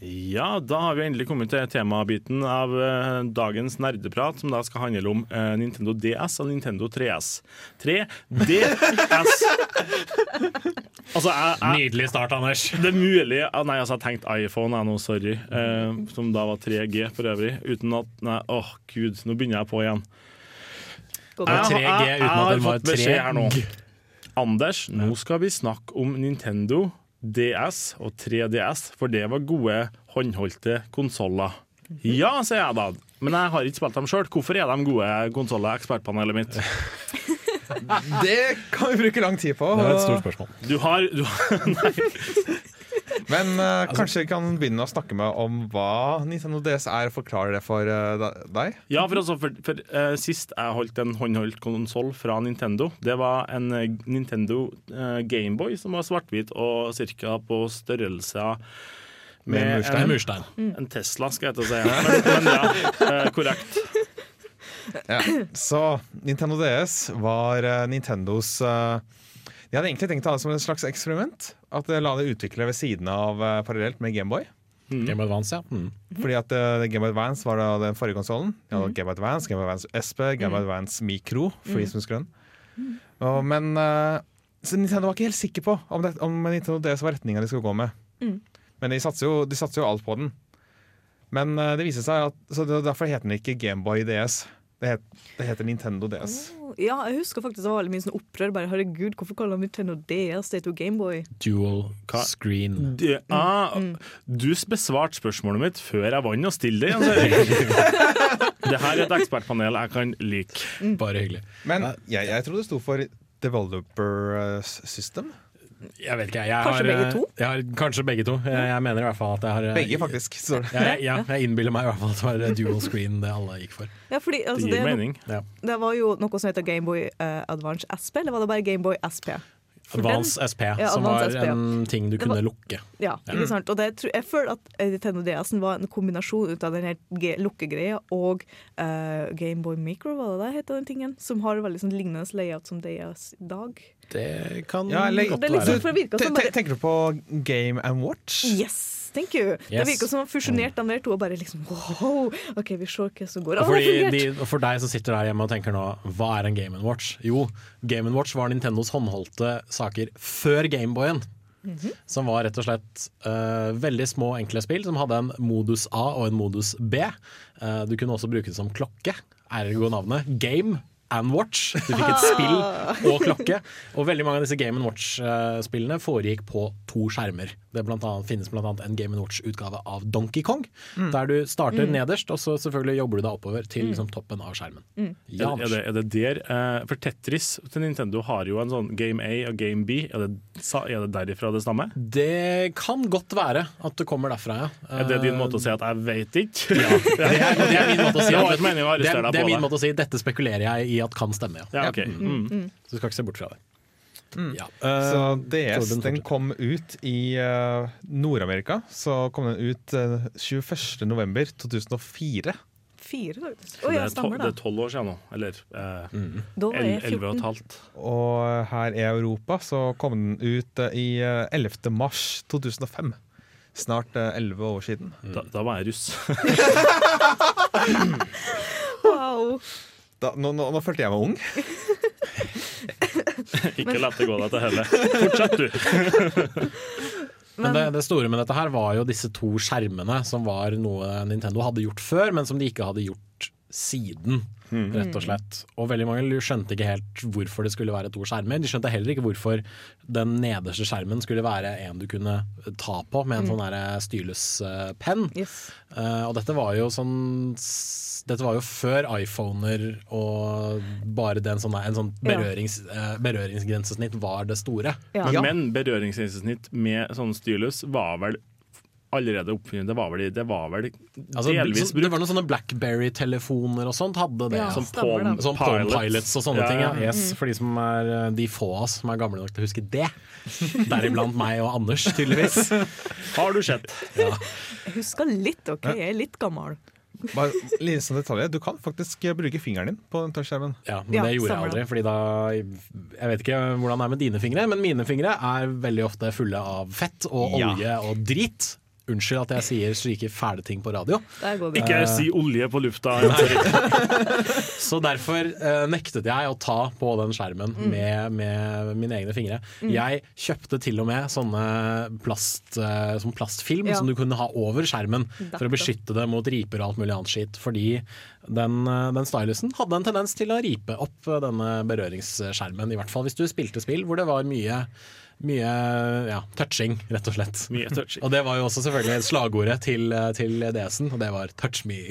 Ja, da har vi endelig kommet til temabiten av eh, dagens nerdeprat, som da skal handle om eh, Nintendo DS og Nintendo 3S. 3DS! [laughs] altså, jeg, jeg, Nydelig start, Anders. Det er mulig ah, Nei, altså, jeg tenkte iPhone, jeg nå, sorry. Eh, som da var 3G for øvrig. Uten at Nei, åh gud, nå begynner jeg på igjen. Ja, da. 3G uten at har den var fått beskjed her nå. 3G. Anders, nå skal vi snakke om Nintendo DS og 3DS, for det var gode håndholdte konsoller. Ja, sier jeg da, men jeg har ikke spilt dem sjøl. Hvorfor er de gode konsoller, ekspertpanelet mitt? Det kan vi bruke lang tid på. Det er et stort spørsmål. Du har, du har [laughs] Nei. Men uh, Altså- kanskje vi kan begynne å snakke med om hva Nintendo DS er, og forklare det for uh, deg? Ja, for, altså, for, for uh, Sist jeg holdt en håndholdt konsoll fra Nintendo, det var en Nintendo uh, Gameboy som var svart-hvit og ca. på størrelse Med med murstein. en, Murstein. en Tesla, skal jeg til å si. Men, men ja, korrekt. Ja. Så Nintendo DS var Nintendos eh, De hadde egentlig tenkt å ha det som et slags eksperiment. At de la det utvikle ved siden av uh, parallelt med Gameboy. Game Advance, ja. Mm. Fordi at uh, Game Boy Advance var da den forrige konsollen. Ja, Game Boy Advance, Game Boy Advance SP, Game Boy Advance Micro. For mm. grønn. den. Og, men uh, så Nintendo var ikke helt sikker på om, det, om Nintendo DS var retninga de skulle gå med. Mm. Men de satser jo, de satser jo alt på den. Men uh, det viser seg at Så det, derfor heter den ikke Gameboy DS. Det, het, det heter Nintendo DS. Ja, jeg husker faktisk det var veldig mye sånn opprør. Bare, Herregud, hvorfor kaller han Nintendo DS? Det er jo Gameboy. Dual Hva? screen. Det, ah, du besvarte spørsmålet mitt før jeg vant å stille det. Altså. [laughs] Det her er et ekspertpanel jeg kan like. Bare hyggelig. Men jeg, jeg tror det sto for Developer eh, System. Jeg vet ikke, jeg Kanskje har, begge eh, to? Jeg har, kanskje begge to. Jeg, jeg mener i hvert fall at jeg har eh, Begge, faktisk. står det. Jeg, ja, jeg innbiller meg i hvert fall at det var dual screen det alle gikk for. Ja, fordi altså, Det gir det, mening. Ja. det var jo noe som heter Gameboy uh, Advance SP, eller var det bare Gameboy SP? Den- Advance SP, Ja, som Advance var SP, ja. en ting du Det kunne var- lukke. Ja, ikke sant? Og det, jeg føler at eh, Nintendo DS-en var en kombinasjon ut av den lukkegreia og uh, Gameboy Micro, var det det het, den tingen? Som har veldig sånn lignende layout som DS i dag. Det kan Ja, eller- godt Det liksom, være. for det virker Te- som te- bare Tenker du på Game and Watch? Yes, thank you! Det virker som fusjonert de der to og bare liksom wow, OK, vi ser hva som går. Og fordi de, for deg som sitter der hjemme og tenker nå Hva er en Game Watch? Jo, Game Watch var Nintendos håndholdte saker før Gameboyen. Som var rett og slett uh, veldig små, enkle spill som hadde en modus A og en modus B. Uh, du kunne også bruke det som klokke, ergo navnet Game and Watch. Du fikk et spill og klokke. Og veldig mange av disse Game Watch-spillene foregikk på to skjermer. Det blant annet, finnes bl.a. en Game Watch-utgave av Donkey Kong, der du starter nederst, og så selvfølgelig jobber du deg oppover til liksom, toppen av skjermen. Ja, Er, det, er det der eh, For Tetris til Nintendo har jo en sånn Game A og Game B. Er det, er det derifra det stammer? Det kan godt være at det kommer derfra, ja. Er det din måte å si at 'jeg veit ikke'? Ja, det er, det er min måte å si [laughs] Det at- det, er- det er min måte å si dette spekulerer jeg i at kan stemme, ja. Ja, okay. Mm. Så du skal ikke se bort fra det. Ja. Så eh, DS den kom ut i uh, Nord-Amerika. Så kom den ut uh, 21.11.2004. Fire, faktisk. Så det ja, er stemmer det er tolv år siden nå. Eller eh, el- elleve og et halvt. Og her i Europa så kom den ut uh, i eh, 11. mars 2005. Snart elleve 11 år siden. Da, da var jeg russ. [laughs] Wow. Da, nå, nå, nå følte jeg meg ung. [laughs] Ikke la det gå deg til helle. [laughs] Fortsett, du. Men det, det store med dette her var jo disse to skjermene, som var noe Nintendo hadde gjort før, men som de ikke hadde gjort siden, Mm. rett og slett. Og veldig mange skjønte ikke helt hvorfor det skulle være to skjermer. De skjønte heller ikke hvorfor den nederste skjermen skulle være en du kunne ta på med en Mm. sånn der stylus-penn. Yes. Uh, og dette var jo sånn dette var jo før iPhoner og bare den sånne, en sånn berørings, uh, berøringsgrensesnitt var det store. Ja. Men berøringsgrensesnitt med sånn stylus var vel allerede oppfunnet. Det var vel, det var vel Altså, delvis brukt. det var noen sånne Blackberry-telefoner og sånt hadde det. Ja, som Palm, det. som Palm Pilots. Pilots og sånne Ja, ting. Ja. ja. Yes, for de som er eh, de få av oss som er gamle nok til å huske det. Deriblant meg og Anders, tydeligvis. [laughs] Har du sett? Ja. Jeg husker litt, OK? Jeg er litt gammel. Bare litt sånn detalj. Du kan faktisk eh, bruke fingeren din på den touchskjermen. Ja, men Ja, det gjorde jeg aldri. Fordi da Jeg vet ikke hvordan det er med dine fingre, men mine fingre er veldig ofte fulle av fett og Ja. olje og drit. Unnskyld at jeg sier slike fæle ting på radio. Ikke jeg. Ikke si olje på lufta. [laughs] Så derfor uh, nektet jeg å ta på den skjermen med, med mine egne fingre. Jeg kjøpte til og med sånne plast, uh, sånn plastfilm Ja. som du kunne ha over skjermen for å beskytte det mot riper og alt mulig annet skitt. Fordi den, eh, den stylusen hadde en tendens til å ripe opp eh, denne berøringsskjermen. I hvert fall hvis du spilte spill hvor det var mye mye ja, touching, rett og slett. Mye touching. Og det var jo også selvfølgelig slagordet til, eh, til DS-en, og det var 'touch me'.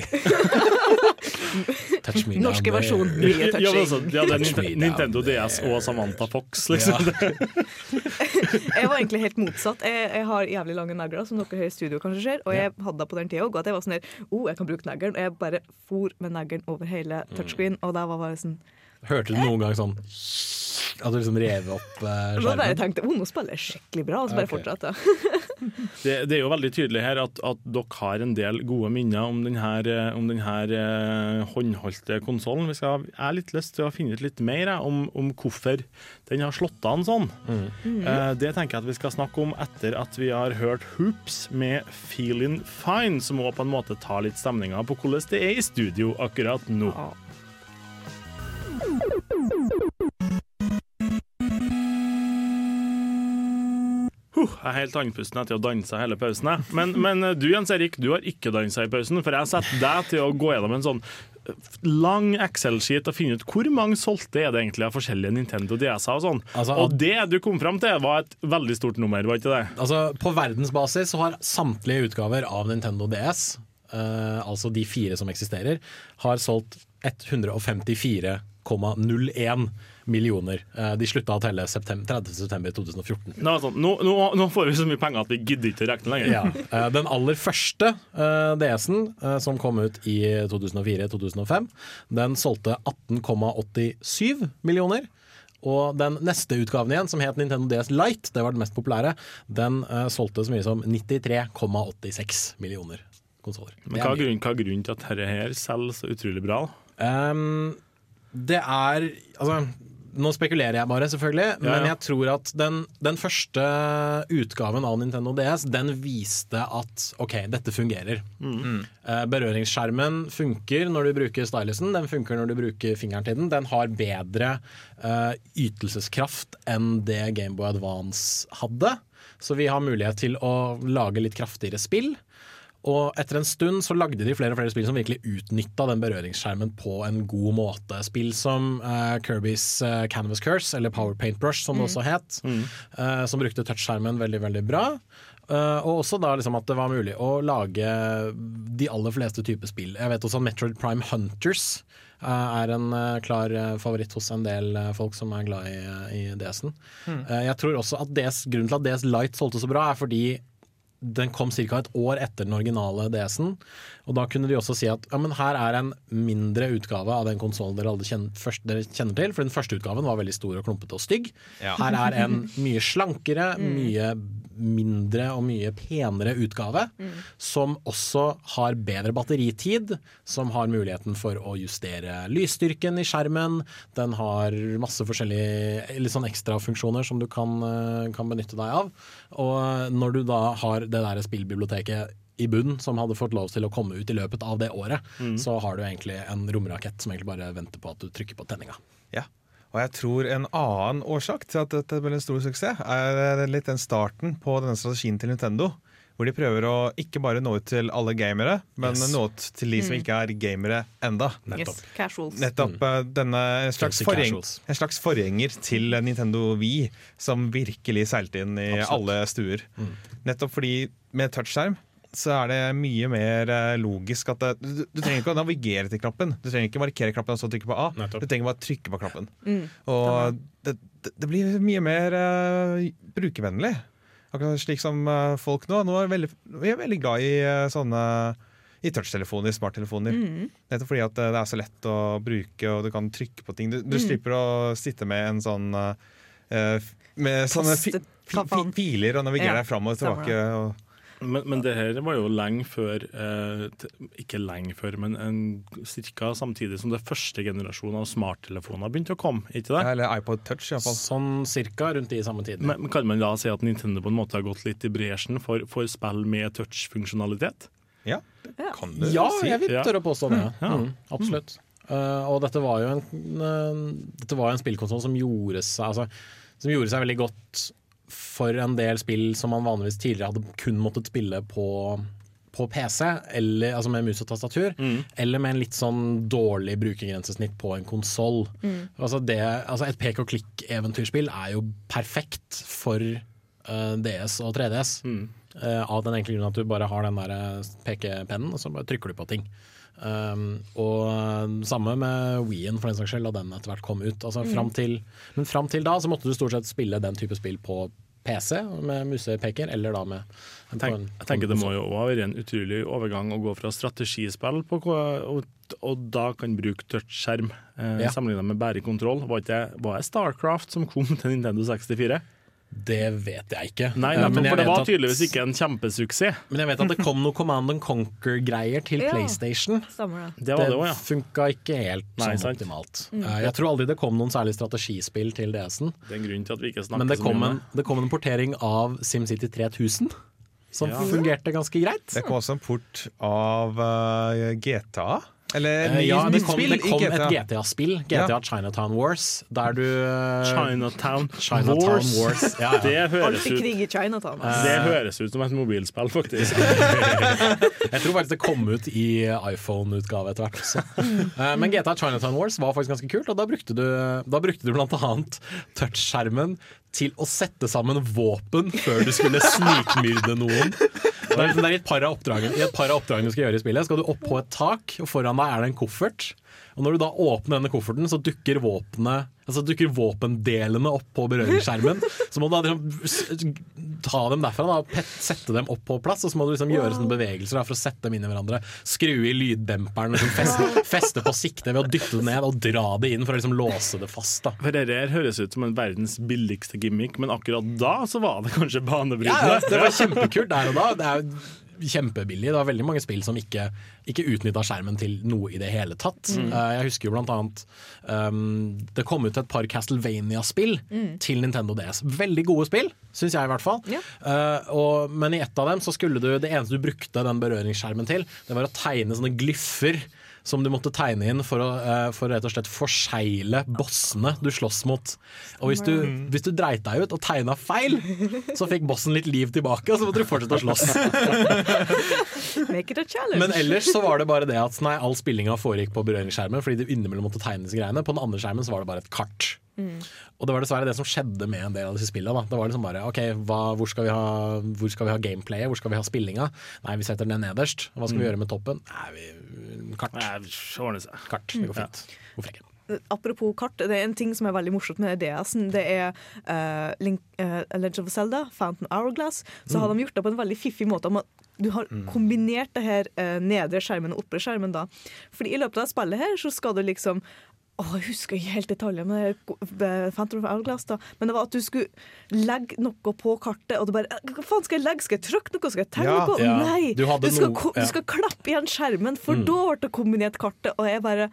[laughs] touch me Norske versjon. Mye Ja, men altså, touching. det er down Nintendo. DS og Samantha Fox, liksom. [laughs] Jeg var egentlig helt motsatt. Jeg, jeg har jævlig lange negler, som dere her i studio kanskje ser. Og jeg hadde det på den tida òg, at jeg var sånn her oh, jeg kan bruke neglen. Og jeg bare for med neglen over hele touchscreen, og der var bare sånn Hørte du noen gang sånn At du liksom rev opp eh, Så bare skjermen? tenkte jeg oh, nå spiller jeg skikkelig bra, og så bare okay. fortsatte jeg. [laughs] Det, det er jo veldig tydelig her at, at dere har en del gode minner om denne, om denne eh, håndholdte konsollen. Jeg har litt lyst til å finne ut litt mer jeg, om, om hvorfor den har slått an sånn. Eh, det tenker jeg at vi skal snakke om etter at vi har hørt Hoops med 'Feeling Fine', som òg på en måte tar litt stemninga på hvordan det er i studio akkurat nå. Huh, jeg er helt andpusten etter å danse hele pausen. jeg. Men, men eh, du Jens Erik, du har ikke dansa i pausen, for jeg setter deg til å gå gjennom en sånn eh, lang Excel-skit og finne ut hvor mange solgte er det egentlig av forskjellige Nintendo DS-er og sånn. Altså, og det du kom fram til, var et veldig stort nummer, var ikke det? Altså, på verdensbasis så har samtlige utgaver av Nintendo DS, eh, altså de fire som eksisterer, har solgt 154,01 millioner. Eh, de slutta å telle septem 30.9.2014. Nå, er sånn, nå, nå, nå får vi så mye penger at vi gidder ikke å regne lenger. Ja. Eh, Den aller første eh, DS-en, som kom ut i 2004-2005, den solgte 18,87 millioner. Og den neste utgaven igjen, som het Nintendo DS Lite, det var den mest populære, den solgte så mye som 93,86 millioner konsoller. Men hva er grunnen, hva er grunnen til at dette her selger så utrolig bra? Um, det er Altså, nå spekulerer jeg bare, selvfølgelig, Ja, men jeg tror at den, den første utgaven av Nintendo DS, den viste at OK, dette fungerer. Mm. Eh, berøringsskjermen funker når du bruker stylusen, den funker når du bruker fingeren til den. Den har bedre uh, ytelseskraft enn det Gameboy Advance hadde. Så vi har mulighet til å lage litt kraftigere spill. Og etter en stund så lagde de flere og flere spill som virkelig utnytta den berøringsskjermen på en god måte. Spill som uh, Kirbys uh, Canvas Curse, eller Power Paintbrush som det også het, eh, som brukte touchskjermen veldig, veldig bra. Og også da liksom at det var mulig å lage de aller fleste typer spill. Jeg vet også at Metroid Prime Hunters er en klar favoritt hos en del folk som er glad i, i DS-en. Eh, jeg tror også at DS, grunnen til at DS Lite solgte så bra, er fordi den kom ca. et år etter den originale DS-en. Og da kunne de også si at ja, men her er en mindre utgave av den konsollen dere, kjenner, først, dere kjenner til. For den første utgaven var veldig stor og klumpete og stygg. Ja. Her er en [laughs] mye slankere, mye mindre og mye penere utgave. Som også har bedre batteritid. Som har muligheten for å justere lysstyrken i skjermen. Den har masse forskjellige litt sånn ekstrafunksjoner som du kan, eh, kan benytte deg av. Og når du da har det der spillbiblioteket i bunn som hadde fått lov til å komme ut i løpet av det året, så har du egentlig en romrakett som egentlig bare venter på at du trykker på tenninga. Ja. Og jeg tror en annen årsak til at dette ble en stor suksess, er litt den starten på denne strategien til Nintendo. Hvor de prøver å ikke bare nå ut til alle gamere, men Yes. nå ut til de som Mm. ikke er gamere enda. Yes, casuals. Nettopp mm. denne en slags, forgjeng, casuals. en slags forgjenger til Nintendo Wii, som virkelig seilte inn i Absolutt. alle stuer. Nettopp fordi med touchskjerm så er det mye mer eh, logisk at det, du, du trenger ikke å navigere til knappen. Du trenger ikke markere knappen og så trykke på A. Nettopp. Du trenger bare trykke på knappen. Mm. Og det, det, blir mye mer uh, brukervennlig. Akkurat slik som uh, folk nå. Nå er veldig, vi er veldig glad i uh, sånne i touchtelefoner, smarttelefoner. Mm. Nettopp fordi at det er så lett å bruke, og du kan trykke på ting. Du, du Mm. slipper å sitte med en sånn uh, Med sånne fi, fi, fi, filer og navigere Ja, deg fram og tilbake. Og, Men, men det her var jo lenge før eh, Ikke lenge før, men en, cirka samtidig som det første generasjonen av smarttelefoner begynte å komme. ikke det? eller iPod Touch, iallfall. Sånn cirka rundt i samme tid. Men, men Kan man da si at Nintendo på en måte har gått litt i bresjen for, for spill med touch-funksjonalitet? Ja, det kan du Ja, si. jeg vil tørre å påstå det. Ja. Mm, absolutt. Eh, og dette var jo en, uh, dette var en spillkonsoll som gjorde seg altså, Som gjorde seg veldig godt for en del spill som man vanligvis tidligere hadde kun måttet spille på på PC, eller, altså med mus og tastatur, eller med en litt sånn dårlig brukergrensesnitt på en konsoll. Mm. Altså altså et pek og klikk-eventyrspill er jo perfekt for uh, DS og 3DS. Eh, av den enkle grunnen at du bare har den der eh, pekepennen, og så bare trykker du på ting. Um, og eh, samme med Wien, for den saks skyld, da den etter hvert kom ut. Altså, Mm. fram til, men fram til da så måtte du stort sett spille den type spill på PC med musepeker, eller da med Jeg, tenk, en- jeg tenker Det må jo også være en utrolig overgang å gå fra strategispill på, og, og da kan bruke touchskjerm eh, Ja. sammenlignet med bærekontroll. Var det, var det Starcraft som kom til Nintendo 64? Det vet jeg ikke. Nei, Eh, nettopp, men jeg for det var at- tydeligvis ikke en kjempesuksess. Men jeg vet at det kom noe Command and Conquer-greier til Ja. PlayStation. Stemmer det. Det det ja. funka ikke helt Nei, sånn sant. optimalt. Mm. Eh, Jeg tror aldri det kom noen særlig strategispill til DS-en. Det er en grunn til at vi ikke snakker Men det kom, om en, det kom en portering av SimCity 3000, som Ja. fungerte ganske greit. Det kom også en port av uh, GTA. Eller Eh, ny, ja, det kom, spill det kom GTA. et GTA. GTA-spill, GTA Ja. Chinatown Wars, der du eh, Chinatown, Chinatown Wars. Wars. Ja, ja. Det høres Alltid krig i Chinatown. altså. det høres ut som et mobilspill, faktisk. [laughs] Jeg tror faktisk det kom ut i iPhone-utgave etter hvert også. Eh, Men GTA Chinatown Wars var faktisk ganske kult, og da brukte du, da brukte du blant annet touchskjermen til å sette sammen våpen før du skulle snikmyrde noen. Det er, det er et par av oppdragene du skal gjøre i spillet, skal du opp på et tak, og foran deg er det en koffert. Og Når du da åpner denne kofferten, så dukker våpenet Altså dukker våpendelene opp på berøringsskjermen. [laughs] Så må du da liksom ta dem derfra da, og pet, sette dem opp på plass. Og så må du liksom gjøre sånne bevegelser da, for å sette dem inn i hverandre. Skru i lyddemperen, liksom feste, feste på siktet ved å dytte det ned og dra det inn for å liksom låse det fast. da For dette her høres ut som en verdens billigste gimmick, men akkurat da så var det kanskje banebrytende. ja, det var [laughs] kjempekult der og da. Det er jo kjempebillig. Det var veldig mange spill som ikke, ikke utnytta skjermen til noe i det hele tatt. Mm. Uh, jeg husker jo blant annet um, Det kom ut et par Castlevania-spill Mm. til Nintendo DS. Veldig gode spill, syns jeg i hvert fall. Ja. Uh, og, men i ett av dem så skulle du Det eneste du brukte den berøringsskjermen til, det var å tegne sånne glyffer. Som du måtte tegne inn for å, eh, for rett og slett forsegle bossene du slåss mot. Og hvis du, hvis du dreit deg ut og tegna feil, så fikk bossen litt liv tilbake, og så måtte du fortsette å slåss. [laughs] Make it a challenge. Men ellers så var det bare det at nei, all spillinga foregikk på berøringsskjermen fordi du innimellom måtte tegne disse greiene. På den andre skjermen så var det bare et kart. Mm. Og det var dessverre det som skjedde med en del av disse spillene. Da. Det var liksom bare OK, hva, hvor, skal vi ha, hvor skal vi ha gameplayet? Hvor skal vi ha spillinga? Nei, vi setter den nederst. Hva skal vi Mm. gjøre med toppen? Nei, vi, kart. Nei. Kart, det går fint. Hvorfor ikke? Apropos kart, det er en ting som er veldig morsomt med DS-en. Det er uh, Link, uh, Legend of Zelda, Fountain Hourglass. Så har de gjort det på en veldig fiffig måte. om Du har kombinert det her uh, nedre skjermen og oppre skjermen. da. Fordi i løpet av spillet her så skal du liksom Åh, jeg husker ikke helt detaljene, men da. Men det var at du skulle legge noe på kartet, og du bare Hva faen skal jeg legge? Skal jeg trykke noe? Skal jeg tegne Ja, noe? ja. Nei! Du du, skal, no, ja. du skal klappe igjen skjermen, for Mm. da ble det kombinert kartet, og jeg bare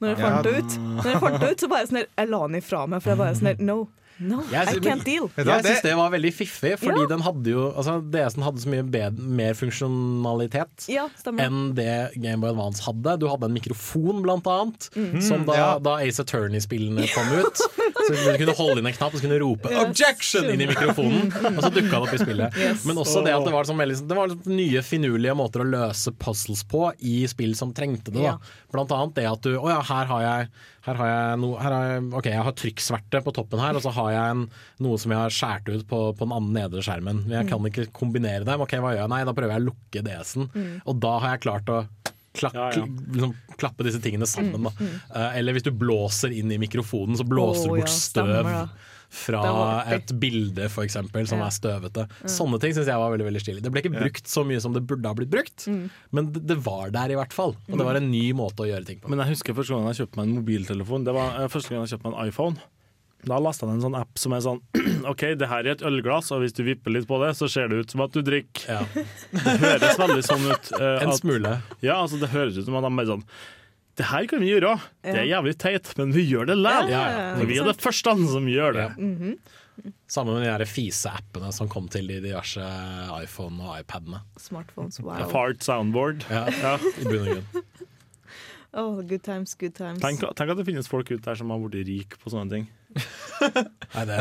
når jeg fant det ut, Når jeg fant det ut, så bare sånn Jeg la den ifra meg, for jeg bare sånn No. No, Jeg I can't deal. Jeg syns det var veldig fiffig, fordi Ja. den hadde jo altså, DS-en hadde så mye bedre, mer funksjonalitet Ja, enn det Game Boy Advance hadde. Du hadde en mikrofon, blant annet, Mm. som da, ja. da Ace Attorney-spillene kom ut. Så du kunne holde inn en knapp og så kunne rope 'objection' inn i mikrofonen, og så dukka det opp i spillet. Yes. Men også det at det var, sånn veldig, det var liksom nye, finurlige måter å løse puzzles på i spill som trengte det. Ja. Da. Blant annet det at du Å ja, her har jeg her har jeg noe her har jeg, Ok, jeg har trykksverte på toppen her, og så har jeg en, noe som jeg har skåret ut på, på den andre nedre skjermen. Men jeg kan ikke kombinere dem. Ok, hva gjør jeg? Nei, da prøver jeg å lukke DS-en. Og da har jeg klart å klak, Ja, ja. Liksom, klappe disse tingene sammen. Da. Uh, eller hvis du blåser inn i mikrofonen, så blåser Å, du bort ja, støv. stemmer. Fra et bilde, eksempel, som Ja. er støvete. Sånne ting syns jeg var veldig veldig stilig. Det ble ikke brukt så mye som det burde ha blitt brukt, men det, det var der i hvert fall. Og det var en ny måte å gjøre ting på. Men jeg husker første gang jeg kjøpte meg en mobiltelefon. Det var eh, første gang jeg kjøpte meg en iPhone. Da lasta jeg ned en sånn app som er sånn [clears throat] OK, det her er et ølglass, og hvis du vipper litt på det, så ser det ut som at du drikker. Ja. Det høres veldig sånn ut. Uh, [laughs] En at- smule. Ja, altså det høres ut som at de bare sånn Det her kan vi gjøre. Det er jævlig teit, men vi gjør det likevel. Ja, ja. Vi er det første som gjør det. Ja. Sammen med de der fise-appene som kom til de diverse iPhone og iPadene. Smartphones, Ja, wow. Fart soundboard. Ja, Ja. i bunn og grunn. [laughs] Oh, good times, good times. Tenk, tenk at det finnes folk ute der som har blitt rik på sånne ting. Nei, det,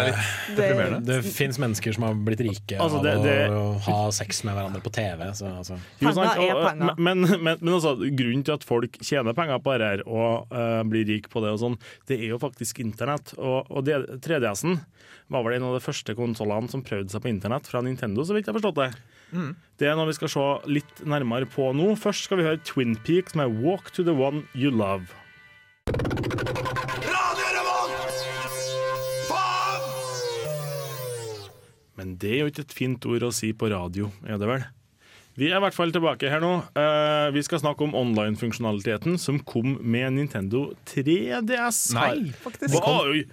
Det- det fins mennesker som har blitt rike Altså, det- av å, å ha sex med hverandre på TV. Så, altså. Jo, er og- Men, men, men altså, grunnen til at folk tjener penger på dette og uh, blir rik på det, og sånn, det er jo faktisk internett. Og, og 3DS-en var vel en av de første konsollene som prøvde seg på internett fra Nintendo, så vidt jeg har forstått det. Det er noe vi skal se litt nærmere på nå. Først skal vi høre Twin Peaks med 'Walk to the One You Love'. Men det er jo ikke et fint ord å si på radio, er det vel? Vi er i hvert fall tilbake her nå. Eh, vi skal snakke om online-funksjonaliteten som kom med Nintendo 3DS. Nei, faktisk. Hva? Oi,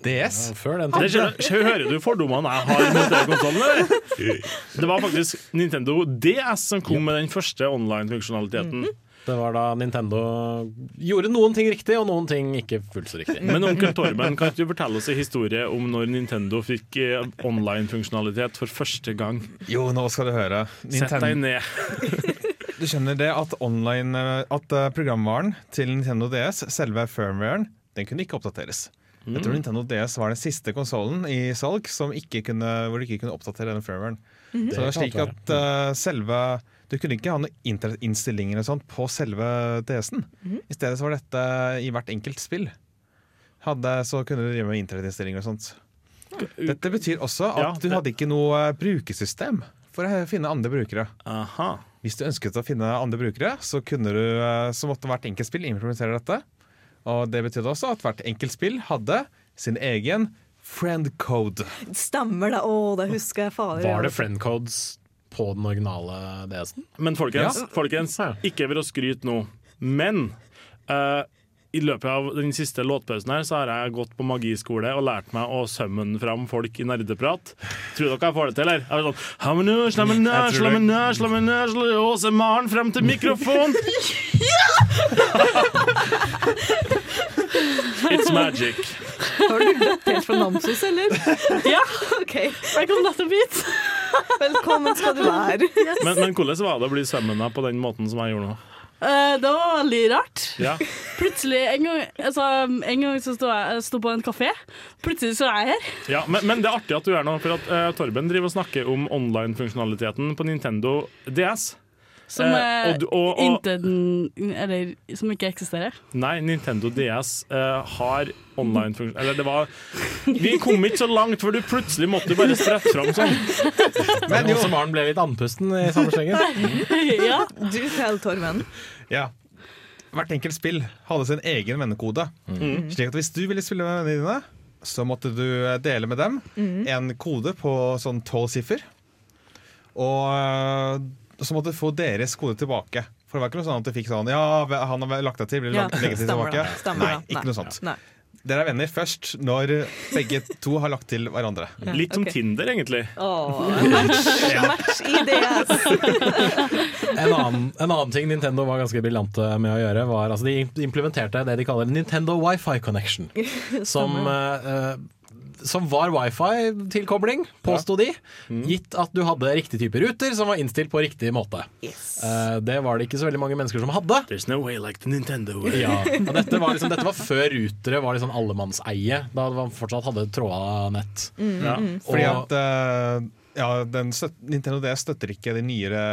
DS. Ja, Før den hører du fordommene jeg har mot den konsollen? [laughs] Det var faktisk Nintendo DS som kom med den første online-funksjonaliteten. Det var da Nintendo gjorde noen ting riktig, og noen ting ikke fullt så riktig. Men onkel Torben, kan ikke du fortelle oss en historie om når Nintendo fikk eh, online-funksjonalitet for første gang? Jo, nå skal du høre. Sett deg ned. [laughs] du skjønner det at, online, eh, at eh, programvaren til Nintendo DS, selve firmwaren, den kunne ikke oppdateres. Jeg tror Nintendo DS var den siste konsollen i salg som ikke kunne, hvor du ikke kunne oppdatere den firmwaren. Så det var slik at uh, selve Du kunne ikke ha noen internettinnstillinger sånt på selve DS-en. I stedet så var dette i hvert enkelt spill. Hadde, så kunne du drive med internettinnstillinger og sånt. Dette betyr også at Ja, du hadde ikke noe eh, brukersystem for å finne andre brukere. Aha. Hvis du ønsket å finne andre brukere, så, kunne du, eh, så måtte hvert enkelt spill implementere dette. Og det betydde også at hvert enkelt spill hadde sin egen friend code. Stemmer det. Å, det husker jeg. Fader. Var det friend friendcodes på den originale DS-en? Men folkens, Ja. folkens ikke for å skryte nå, men uh, i løpet av den siste låtpausen her så har jeg gått på magiskole og lært meg å summon fram folk i nerdeprat. Tror dere jeg får det til, eller? Jeg er sånn så Maren frem til mikrofon! It's magic. Har du gått helt fra Namsos, eller? Ja, OK. jeg kom nettopp hit. Velkommen skal du være. Men, men hvordan var det å bli sømmende på den måten som jeg gjorde nå? Uh, det var veldig rart. Ja. Plutselig, en gang, altså, en gang så sto jeg jeg sto på en kafé. Plutselig så er jeg her. Ja, men, men det er artig at du er nå, for at uh, Torben driver og snakker om online-funksjonaliteten på Nintendo DS. Som, Eh, eh, og og- og- Inten, Eller som ikke eksisterer. Nei, Nintendo DS eh, har online-funksjon Eller det var Vi kom ikke så langt, for du plutselig måtte bare sprette fram sånn. [laughs] Men jo. som Maren ble litt andpusten i samme slengen. [laughs] ja. Du selv, Torven. Ja. Hvert enkelt spill hadde sin egen vennekode. Mm. Slik at hvis du ville spille med vennene dine, så måtte du dele med dem Mm. en kode på sånn tolv siffer. Og øh, så måtte få deres kode tilbake. For det var ikke noe sånn at du fikk sånn Ja, han har lagt deg til, blir lagt Ja, legge til stemmer tilbake? Stemmer Nei, ikke Nei. noe sånt. Nei. Dere er venner først når begge to har lagt til hverandre. [laughs] Litt som okay. Tinder, egentlig. Oh, match, match ideas. [laughs] En annen, en annen ting Nintendo var ganske briljante med å gjøre, var altså de implementerte det de kaller Nintendo Wi-Fi Connection. [laughs] Som eh, som var wifi-tilkobling, påsto de. Gitt at du hadde riktig type ruter som var innstilt på riktig måte. Eh, det var det ikke så veldig mange mennesker som hadde. There's no way like the Nintendo. Ja, [laughs] og dette var, liksom, dette var før rutere var liksom allemannseie, da man fortsatt hadde tråda nett. Ja. Fordi at uh, ja, den støt, Nintendo DS støtter ikke de nyere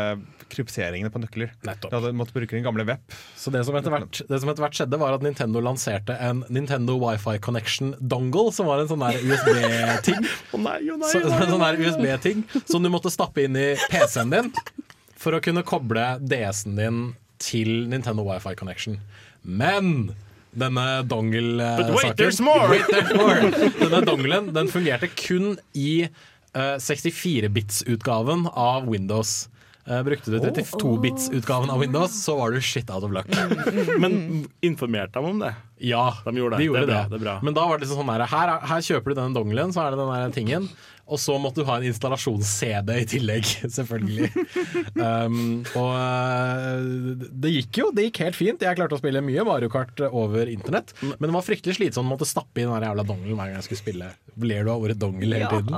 krypteringene på nøkler. Nettopp. Du hadde måttet bruke den gamle web. Så det som, etter hvert, det som etter hvert skjedde, var at Nintendo lanserte en Nintendo Wifi Connection dongle, som var en sånn der USB-ting. [laughs] Å nei, å nei, oh nei, sånn der. USB-ting Som du måtte stappe inn i PC-en din for å kunne koble DS-en din til Nintendo Wifi Connection. Men denne dongle-saken But wait! Wait. Denne donglen den fungerte kun i eh, 64-bits-utgaven av Windows. Eh, brukte du 32-bits-utgaven av Windows, så var du shit out of luck. [laughs] Men informerte de om det? Ja, De gjorde det. de gjorde det, det. det bra. Men da var det liksom sånn her, er- her kjøper du den dongelen, så er det den der tingen. Og så måtte du ha en installasjons-CD i tillegg, [laughs] selvfølgelig. um, og eh, det gikk jo, det gikk helt fint. Jeg klarte å spille mye Mario Kart over internett. Men det var fryktelig slitsomt å måtte stappe inn den jævla dongelen hver gang jeg skulle spille. Ler du av ordet dongel hele tiden?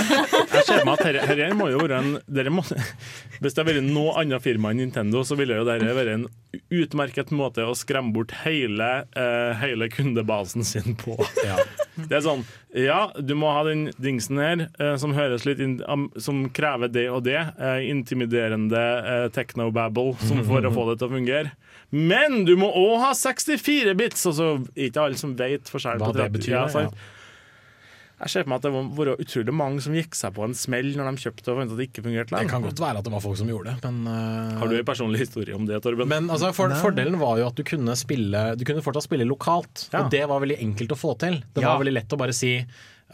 [laughs] Jeg ser meg at dette, dette må jo være en dere må, [laughs] Hvis det hadde vært noe annet firma enn Nintendo, så ville jo dette være en utmerket måte å skremme bort hele, uh, hele kundebasen sin på. Ja. [laughs] Det er sånn Ja, du må ha den dingsen her uh, som høres litt in, um, Som krever det og det. Uh, intimiderende eh, technobabble som [laughs] for å få det til å fungere. Men du må òg ha 64 bits! Altså, ikke alle som vet forskjell Hva på det 30. betyr, ja? Jeg ser for meg at det var utrolig mange som gikk seg på en smell når de kjøpte og fant at det ikke fungerte. Det kan godt være at det var folk som gjorde det, men uh... Har du en personlig historie om det, Torben? Men altså, for, fordelen var jo at du kunne spille Du kunne fortsatt spille lokalt, Ja. og det var veldig enkelt å få til. Det Ja. var veldig lett å bare si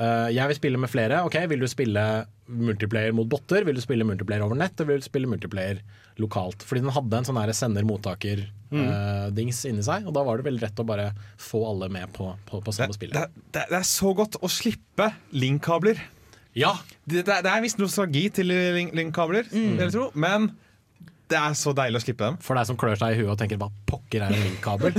jeg vil spille med flere. Ok, Vil du spille multiplayer mot botter? Vil du spille multiplayer over nett? Eller vil du spille multiplayer lokalt? Fordi den hadde en sånn sender-mottaker-dings inni seg, og da var det veldig rett å bare få alle med på, på, på samme Det, spill. det, det, det er så godt å slippe linkkabler. Ja, Det, det, det er visst nostalgi til link- linkkabler, mm. men det er så deilig å slippe dem. For deg som klør seg i huet og tenker hva pokker er en linkkabel?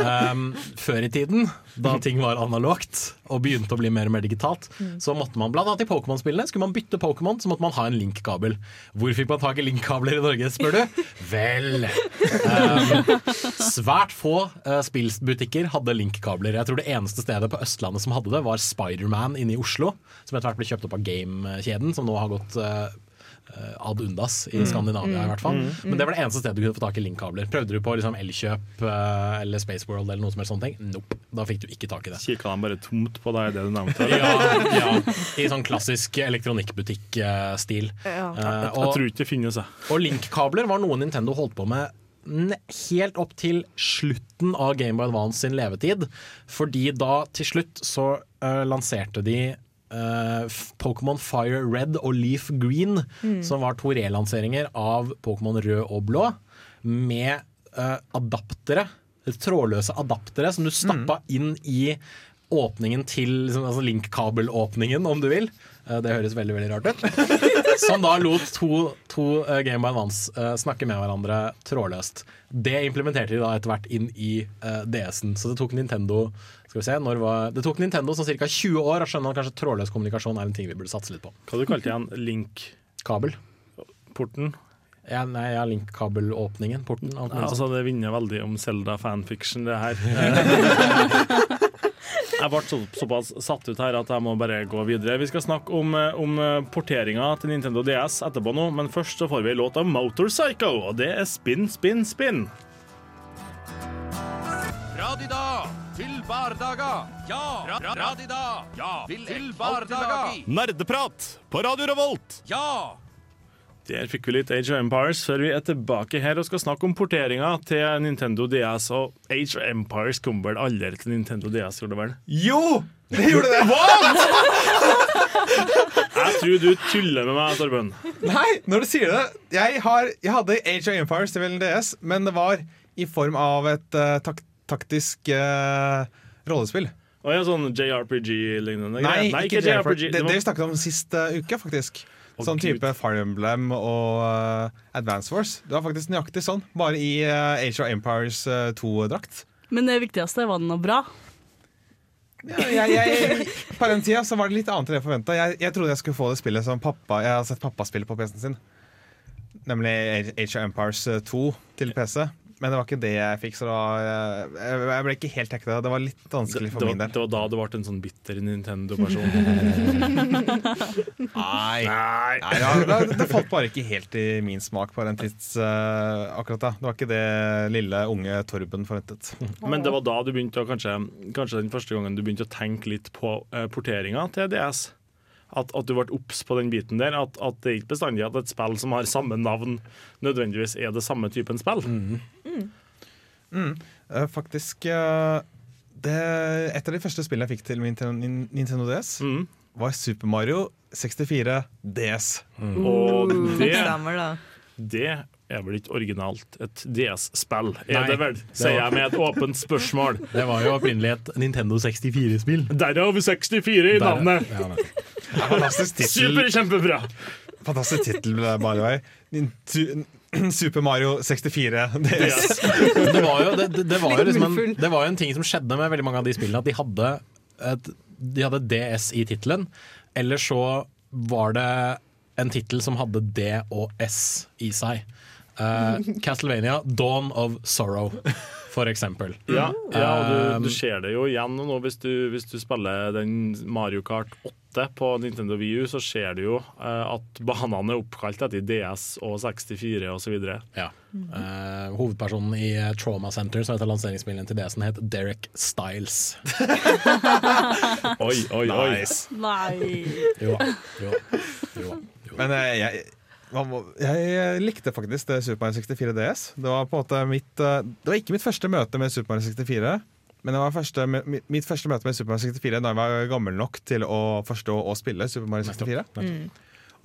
um, [laughs] før i tiden, da ting var analogt og begynte å bli mer og mer digitalt, så måtte man blant annet i Pokémon-spillene Skulle man bytte Pokémon, så måtte man ha en linkkabel. Hvor fikk man tak i linkkabler i Norge, spør du? [laughs] Vel um, Svært få uh, spillbutikker hadde linkkabler. Jeg tror det eneste stedet på Østlandet som hadde det, var Spiderman inne i Oslo, som etter hvert ble kjøpt opp av Game-kjeden, som nå har gått uh, ad undas i Skandinavia i hvert fall. Men det var det eneste stedet du kunne få tak i linkkabler. Prøvde du på liksom Elkjøp eh, eller Spaceworld eller noe som helst sånne ting? Nope. Da fikk du ikke tak i det. Kikka de bare tomt på deg, det du nevnte? [laughs] Ja, ja, I sånn klassisk elektronikkbutikk-stil. Ja. Uh, Jeg tror ikke det finnes, jeg. og linkkabler var noe Nintendo holdt på med helt opp til slutten av Game Boy Advance sin levetid. Fordi da til slutt så uh, lanserte de eh, F- Pokémon Fire Red og Leaf Green, som var to relanseringer av Pokémon Rød og Blå, med uh, adaptere, trådløse adaptere, som du stappa inn i åpningen til liksom, altså linkkabelåpningen, om du vil. Uh, Det høres veldig veldig rart ut. [laughs] Som da lot to, to uh, Game by Advance uh, snakke med hverandre trådløst. Det implementerte de da etter hvert inn i uh, DS-en. Så det tok Nintendo skal vi se, når var, det tok Nintendo sånn ca. 20 år å skjønne at kanskje trådløs kommunikasjon er en ting vi burde satse litt på. Hva du kalte igjen link-porten? Kabel. Ja, nei, ja, linkkabelåpningen. Porten. Ja, altså, det vinner veldig om Zelda fanfiction, det her. [laughs] Jeg ble så, såpass satt ut her at jeg må bare gå videre. Vi skal snakke om, eh, om eh, porteringa til Nintendo DS etterpå nå, men først så får vi en låt av Motorpsycho, og det er Spinn, spinn, spinn. Radida til bardaga. Ja. Ra radida. Ja. Til bardaga. Nerdeprat på Radio Revolt! Ja. Der fikk vi litt Age of Empires før vi er tilbake her og skal snakke om porteringa til Nintendo DS. Og Age of Empires kom vel aldri til Nintendo DS, gjorde det vel? Jo! Det gjorde det! Jeg tror du tuller med meg, Torben. Nei, når du sier det Jeg, har, jeg hadde Age of Empires til DS, men det var i form av et uh, tak taktisk uh, rollespill. Og ja, sånn JRPG-lignende Nei, greier. ikke JRPG. Det, Det det vi snakket om sist uh, uke, faktisk. Sånn Gud. type Fire Emblem og uh, Advance Force. Det var faktisk nøyaktig sånn, bare i uh, Age of Empires eh, 2-drakt. Men det viktigste var den noe bra. Ja, jeg, jeg, på den tida så var det litt annet enn jeg forventa. Jeg, jeg trodde jeg skulle få det spillet som pappa Jeg har sett pappa spille på PC-en sin. Nemlig Age of Empires 2 til PC. Men det var ikke det jeg fikk, så da, jeg, jeg ble ikke helt hekta. Det var litt vanskelig for det, min var, del. det var da du ble en sånn bitter Nintendo-person. [laughs] Nei, Nei ja, det, det falt bare ikke helt i min smak på den tids uh, akkurat da. Det var ikke det lille unge Torben forventet. Men det var da du begynte å kanskje, kanskje den første gangen du begynte å tenke litt på uh, porteringa til DS? At, at du ble obs på den biten der? At, at det er ikke bestandig at et spill som har samme navn, nødvendigvis er det samme typen spill? Mm. Eh, faktisk uh, det, Et av de første spillene jeg fikk til min Nintendo DS, var Super Mario 64 DS. Og det, Stemmer, da. det er vel ikke originalt et DS-spill, er Nei, det vel? Sier jeg med et åpent spørsmål. [laughs] Det var jo opprinnelig et Nintendo 64-spill. Der har vi 64 i navnet! Ja, men- Ja, fantastisk tittel. Super, kjempebra! Fantastisk tittel, by the way. Super Mario 64 DS. det var jo, det, var jo liksom en, det var en ting som skjedde med veldig mange av de spillene, at de hadde, et, de hadde DS i tittelen. Eller så var det en tittel som hadde D og S i seg. Uh, [laughs] Castlevania, Dawn of Sorrow, for eksempel. Ja, ja du, du ser det jo igjen nå hvis du, hvis du spiller den Mario Kart 8 på Nintendo Wii U, så ser du jo eh, at banene er oppkalt etter DS og 64 osv. Ja. Eh, hovedpersonen i Trauma Center, som heter lanseringsspillet til DS-en, het Derek Styles. [laughs] Oi, oi, oi. Nice. Nei. Jo, jo, jo. Men uh, jeg, må- jeg likte faktisk det Super Mario 64 DS. Det var på en måte mitt Det var ikke mitt første møte med Super Mario 64. Men det var første, mitt første møte med Super Mario 64 da jeg var gammel nok til å forstå og spille Super Mario 64.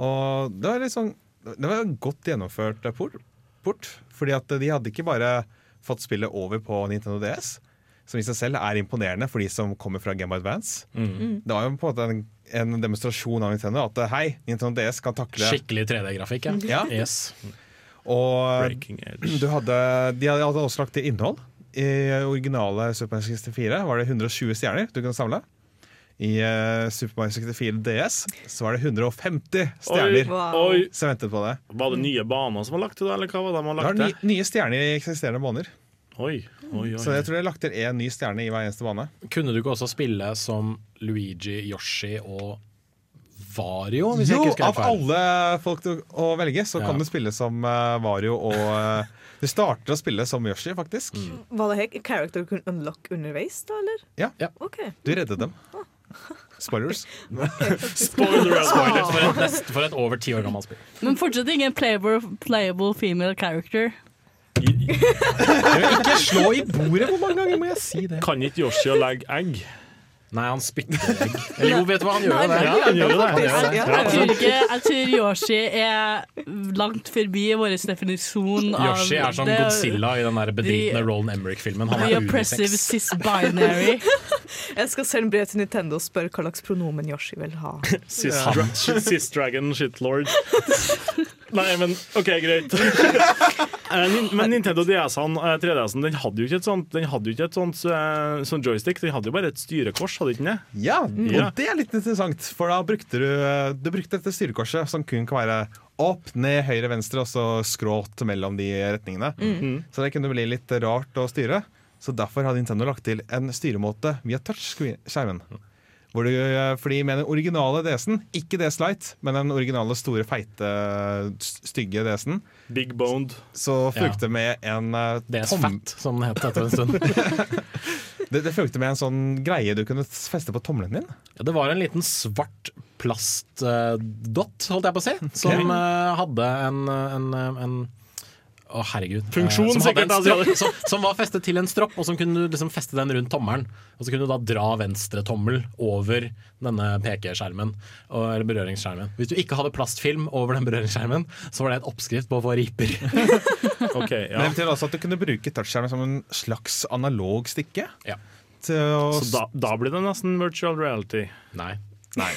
Og det var litt sånn Det var godt gjennomført eh, port, port. Fordi at de hadde ikke bare fått spillet over på Nintendo DS, som i seg selv er imponerende for de som kommer fra Game of Advance. Mm. Det var jo på en måte en, en demonstrasjon av Nintendo at eh, hei, Nintendo DS kan takle Skikkelig 3D-grafikk, ja. Ja. Yes. Og du hadde, de hadde også lagt til innhold. I originale Super Mario 64 var det 120 stjerner du kunne samle. I uh, Super Mario 64 DS så var det 150 stjerner Wow. Oi. som ventet på det. Var det nye baner som var lagt til, det? eller hva var det man Det var lagt ny, til? nye stjerner i eksisterende baner. Oi, oi, oi. Så jeg tror jeg lagt til én ny stjerne i hver eneste bane. Kunne du ikke også spille som Luigi, Yoshi og Vario? Hvis jeg Jo, ikke av alle folk du, å velge, så Ja. kan du spille som eh, Vario og Du starter å spille som Yoshi, faktisk. Var det her character kunne unlock underveis, da, eller? Ja, OK. du reddet dem. Spoilers. [laughs] Spoiler [laughs] spoilers [laughs] for et, nest, for et over ti år gammelt spill. Men fortsatt ingen playable, playable female character. Ikke slå i bordet! Hvor mange ganger må jeg si det? Kan ikke Yoshi å legge egg? Nei, han spytter egg. [laughs] Eller jo, vet du hva, han gjør jo det. Ja, han gjør jo det. Jeg tror, ikke, jeg tror Yoshi er langt forbi vår definisjon av Yoshi er som Godzilla i den der bedritne de- Roland Emmerich-filmen. Han er oppressive unisex. cis-binary. [laughs] Jeg skal sende brev til Nintendo og spørre hva slags pronomen Yoshi vil ha. [laughs] Sis, dra Sis Dragon Shitlord. Nei, men OK, greit. [laughs] Eh, Men Nintendo DS-en, eh, 3DS-en, den hadde jo ikke et sånt, den hadde jo ikke et sånt sånn joystick. Den hadde jo bare et styrekors, hadde ikke den det? Ja, og Ja. det er litt interessant, for da brukte du, du brukte dette styrekorset, som kun kan være opp, ned, høyre, venstre, og så skråt mellom de retningene. Mm. Så det kunne bli litt rart å styre. Så derfor har Nintendo lagt til en styremåte via touchskjermen. Hvor du, fordi med den originale DS-en, ikke DS Light, men den originale store, feite, stygge DS-en, Big boned. så Ja. fulgte med en eh, DS tom- Fat, som den het etter en stund. [laughs] Det, det fulgte med en sånn greie du kunne feste på tommelen din. Ja, det var en liten svart plastdott, holdt jeg på å si, som eh, hadde en, en, en å, herregud. Eh, Funksjon, som, sikkert, altså. stropp, som, som var festet til en stropp, og som kunne du liksom feste den rundt tommelen. Og så kunne du da dra venstre tommel over denne pekeskjermen, og- eller berøringsskjermen. Hvis du ikke hadde plastfilm over den berøringsskjermen, så var det et oppskrift på å få riper. [laughs] OK, Men ja. det betyr også at du kunne bruke touchskjermen som en slags analog stikke. Ja. Til å Så da, da blir det nesten virtual reality. Nei. Nei.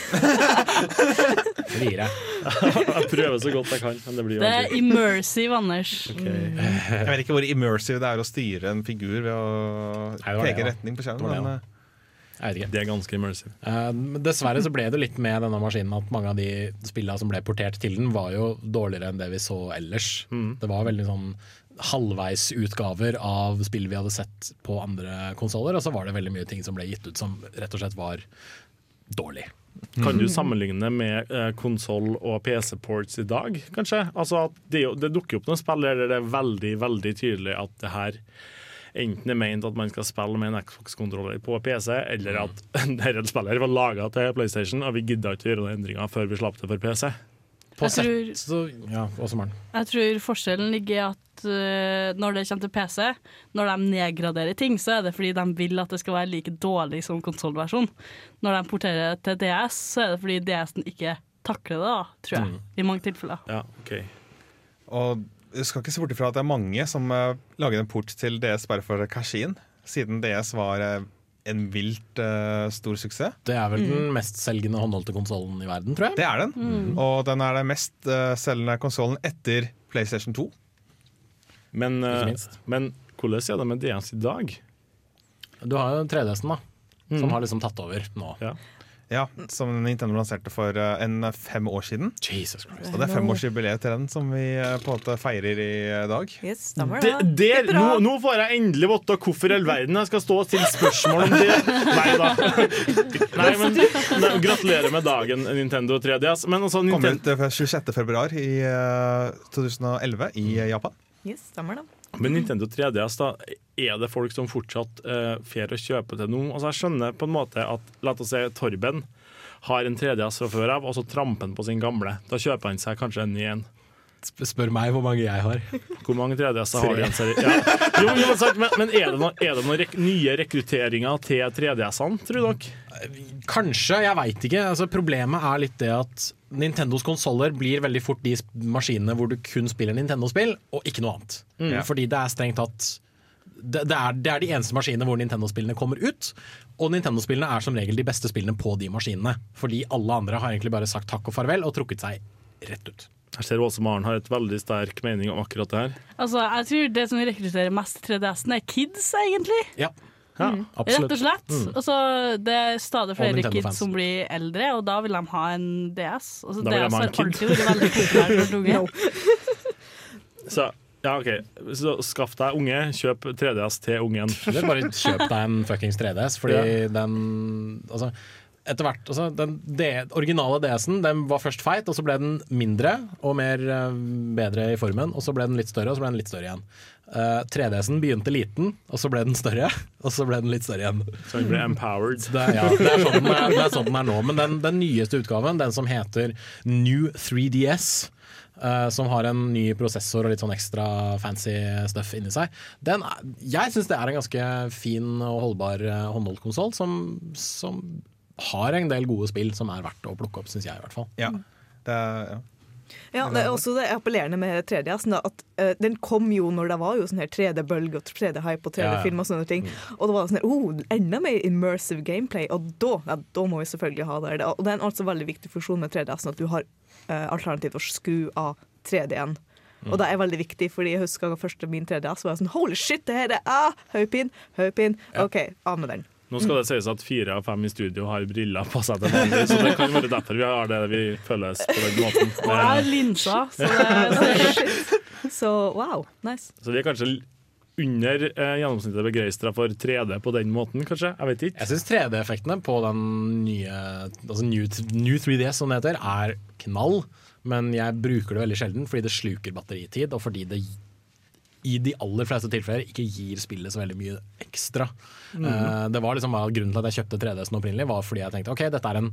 [laughs] Gir jeg. [laughs] Jeg prøver så godt jeg kan, men det blir jo Det er immersive, Anders. Jeg vet ikke hvor immersive det er å styre en figur ved å peke retning på skjermen. det, Men, Jeg vet ikke. Det er ganske immersive. Uh, dessverre så ble det litt med denne maskinen at mange av de spillene som ble portert til den, var jo dårligere enn det vi så ellers. Mm. Det var veldig sånn halvveisutgaver av spill vi hadde sett på andre konsoller, og så var det veldig mye ting som ble gitt ut som rett og slett var dårlig. Kan du sammenligne med eh, konsoll og PC-ports i dag, kanskje? Altså at det, det dukker opp noen spill der det er veldig veldig tydelig at det her enten er ment at man skal spille med en Xbox-kontroller på PC, eller at [laughs] dette spillet var laga til PlayStation, og vi gidda ikke gjøre noen endringer før vi slapp det for PC. På Jeg tror- sett, så, ja, også Maren. Jeg tror forskjellen ligger i at uh, når det kommer til PC, når de nedgraderer ting, så er det fordi de vil at det skal være like dårlig som konsollversjon. Når de porterer til DS, så er det fordi DS-en ikke takler det, da, tror jeg. Mm. I mange tilfeller. Ja, ok. Og du skal ikke se bort ifra at det er mange som uh, lager en port til DS bare for cash in, siden DS var eh, en vilt uh, stor suksess. Det er vel den mestselgende håndholdte konsollen i verden, tror jeg. Det er den. Mm. Og den er den mest uh, selgende konsollen etter PlayStation 2. Men, uh, men hvordan er det med DS i dag? Du har jo 3DS-en, da. Som Mm. har liksom tatt over nå. Ja, Som Nintendo lanserte for eh, en fem år siden. Jesus Christ. Og det er femårsjubileet til den som vi eh, på en måte feirer i dag. Yes, Det, det. Det nå, nå får jeg endelig vite hvorfor i all verden jeg skal stå og stille spørsmål om det. Nei da. [laughs] Nei, men, ne, gratulerer med dagen, Nintendo 3DS. Men altså, Kom ut eh, 26. februar i eh, 2011 i eh, Japan. Yes, stemmer det. Men Nintendo 3DS, da, er det folk som fortsatt uh, fer å kjøpe til nå? Altså, jeg skjønner på en måte at la oss si Torben har en 3DS fra før av, og så tramper han på sin gamle. Da kjøper han seg kanskje en ny en. Spør meg hvor mange jeg har. [laughs] Hvor mange 3DS-er har du? Ja. Jo, jo, men, men, men er det noen, er det noen rek nye rekrutteringer til 3DS-ene, tror dere? Kanskje, jeg veit ikke. Altså, problemet er litt det at Nintendos konsoller blir veldig fort de maskinene hvor du kun spiller Nintendo-spill, og ikke noe annet. Mm. Fordi det er strengt tatt det, det, er, det er de eneste maskinene hvor Nintendo-spillene kommer ut. Og Nintendo-spillene er som regel de beste spillene på de maskinene. Fordi alle andre har egentlig bare sagt takk og farvel og trukket seg rett ut. Jeg ser også Maren har et veldig sterk mening om akkurat det her. Altså, jeg tror det som rekrutterer mest til 3DS-en, er kids, egentlig. Ja, Ja, mm. Rett og slett. Mm. Altså, det er stadig flere kids som blir eldre, og da vil de ha en DS. Altså, Da vil de DS ha har en kid. alltid vært veldig [laughs] populært. Så, ja, ok. Så skaff deg unge, kjøp 3DS til ungen. Eller bare kjøp deg en fuckings 3DS, fordi Ja. den Altså, etter hvert altså, Den de, originale DS-en den var først feit, og så ble den mindre og mer eh, bedre i formen. Og så ble den litt større, og så ble den litt større igjen. Eh, 3DS-en begynte liten, og så ble den større, [laughs] og så ble den litt større igjen. Så den ble empowered. Det, ja, det, er sånn den er, det er sånn den er nå. Men den, den nyeste utgaven, den som heter New 3DS, uh, som har en ny prosessor og litt sånn ekstra fancy stuff inni seg, den er, jeg syns det er en ganske fin og holdbar uh, håndholdt konsoll som, som har en del gode spill som er verdt å plukke opp, syns jeg i hvert fall. Ja. Det er, ja. Ja, det er også det appellerende med 3DS-en. At uh, Den kom jo når det var jo sånn her 3D-bølge og 3D-hype og 3D-film og sånne ting. Og det var sånn her, oh, enda mer immersive gameplay, og da, ja, da må vi selvfølgelig ha det. Og det er en altså veldig viktig funksjon med 3D, sånn at du har uh, alternativ til å skru av 3D-en. Og det er veldig viktig, fordi jeg husker første min 3DS var jeg sånn Holy shit, det her er ah, hodepine, hodepine. OK, av med den. Nå skal det sies at fire av fem i studio har briller på seg til vanlig, så det kan være derfor vi har det vi føles på den måten. Og jeg har linser, så det Så wow, nice. Så vi er kanskje under eh, gjennomsnittet begeistra for 3D på den måten, kanskje? Jeg vet ikke. Jeg syns 3D-effektene på den nye altså New, New 3DS, som det heter, er knall. Men jeg bruker det veldig sjelden fordi det sluker batteritid, og fordi det i de aller fleste tilfeller ikke gir spillet så veldig mye ekstra. Mm. Uh, det var liksom Grunnen til at jeg kjøpte 3DS-en opprinnelig, var fordi jeg tenkte ok, dette er en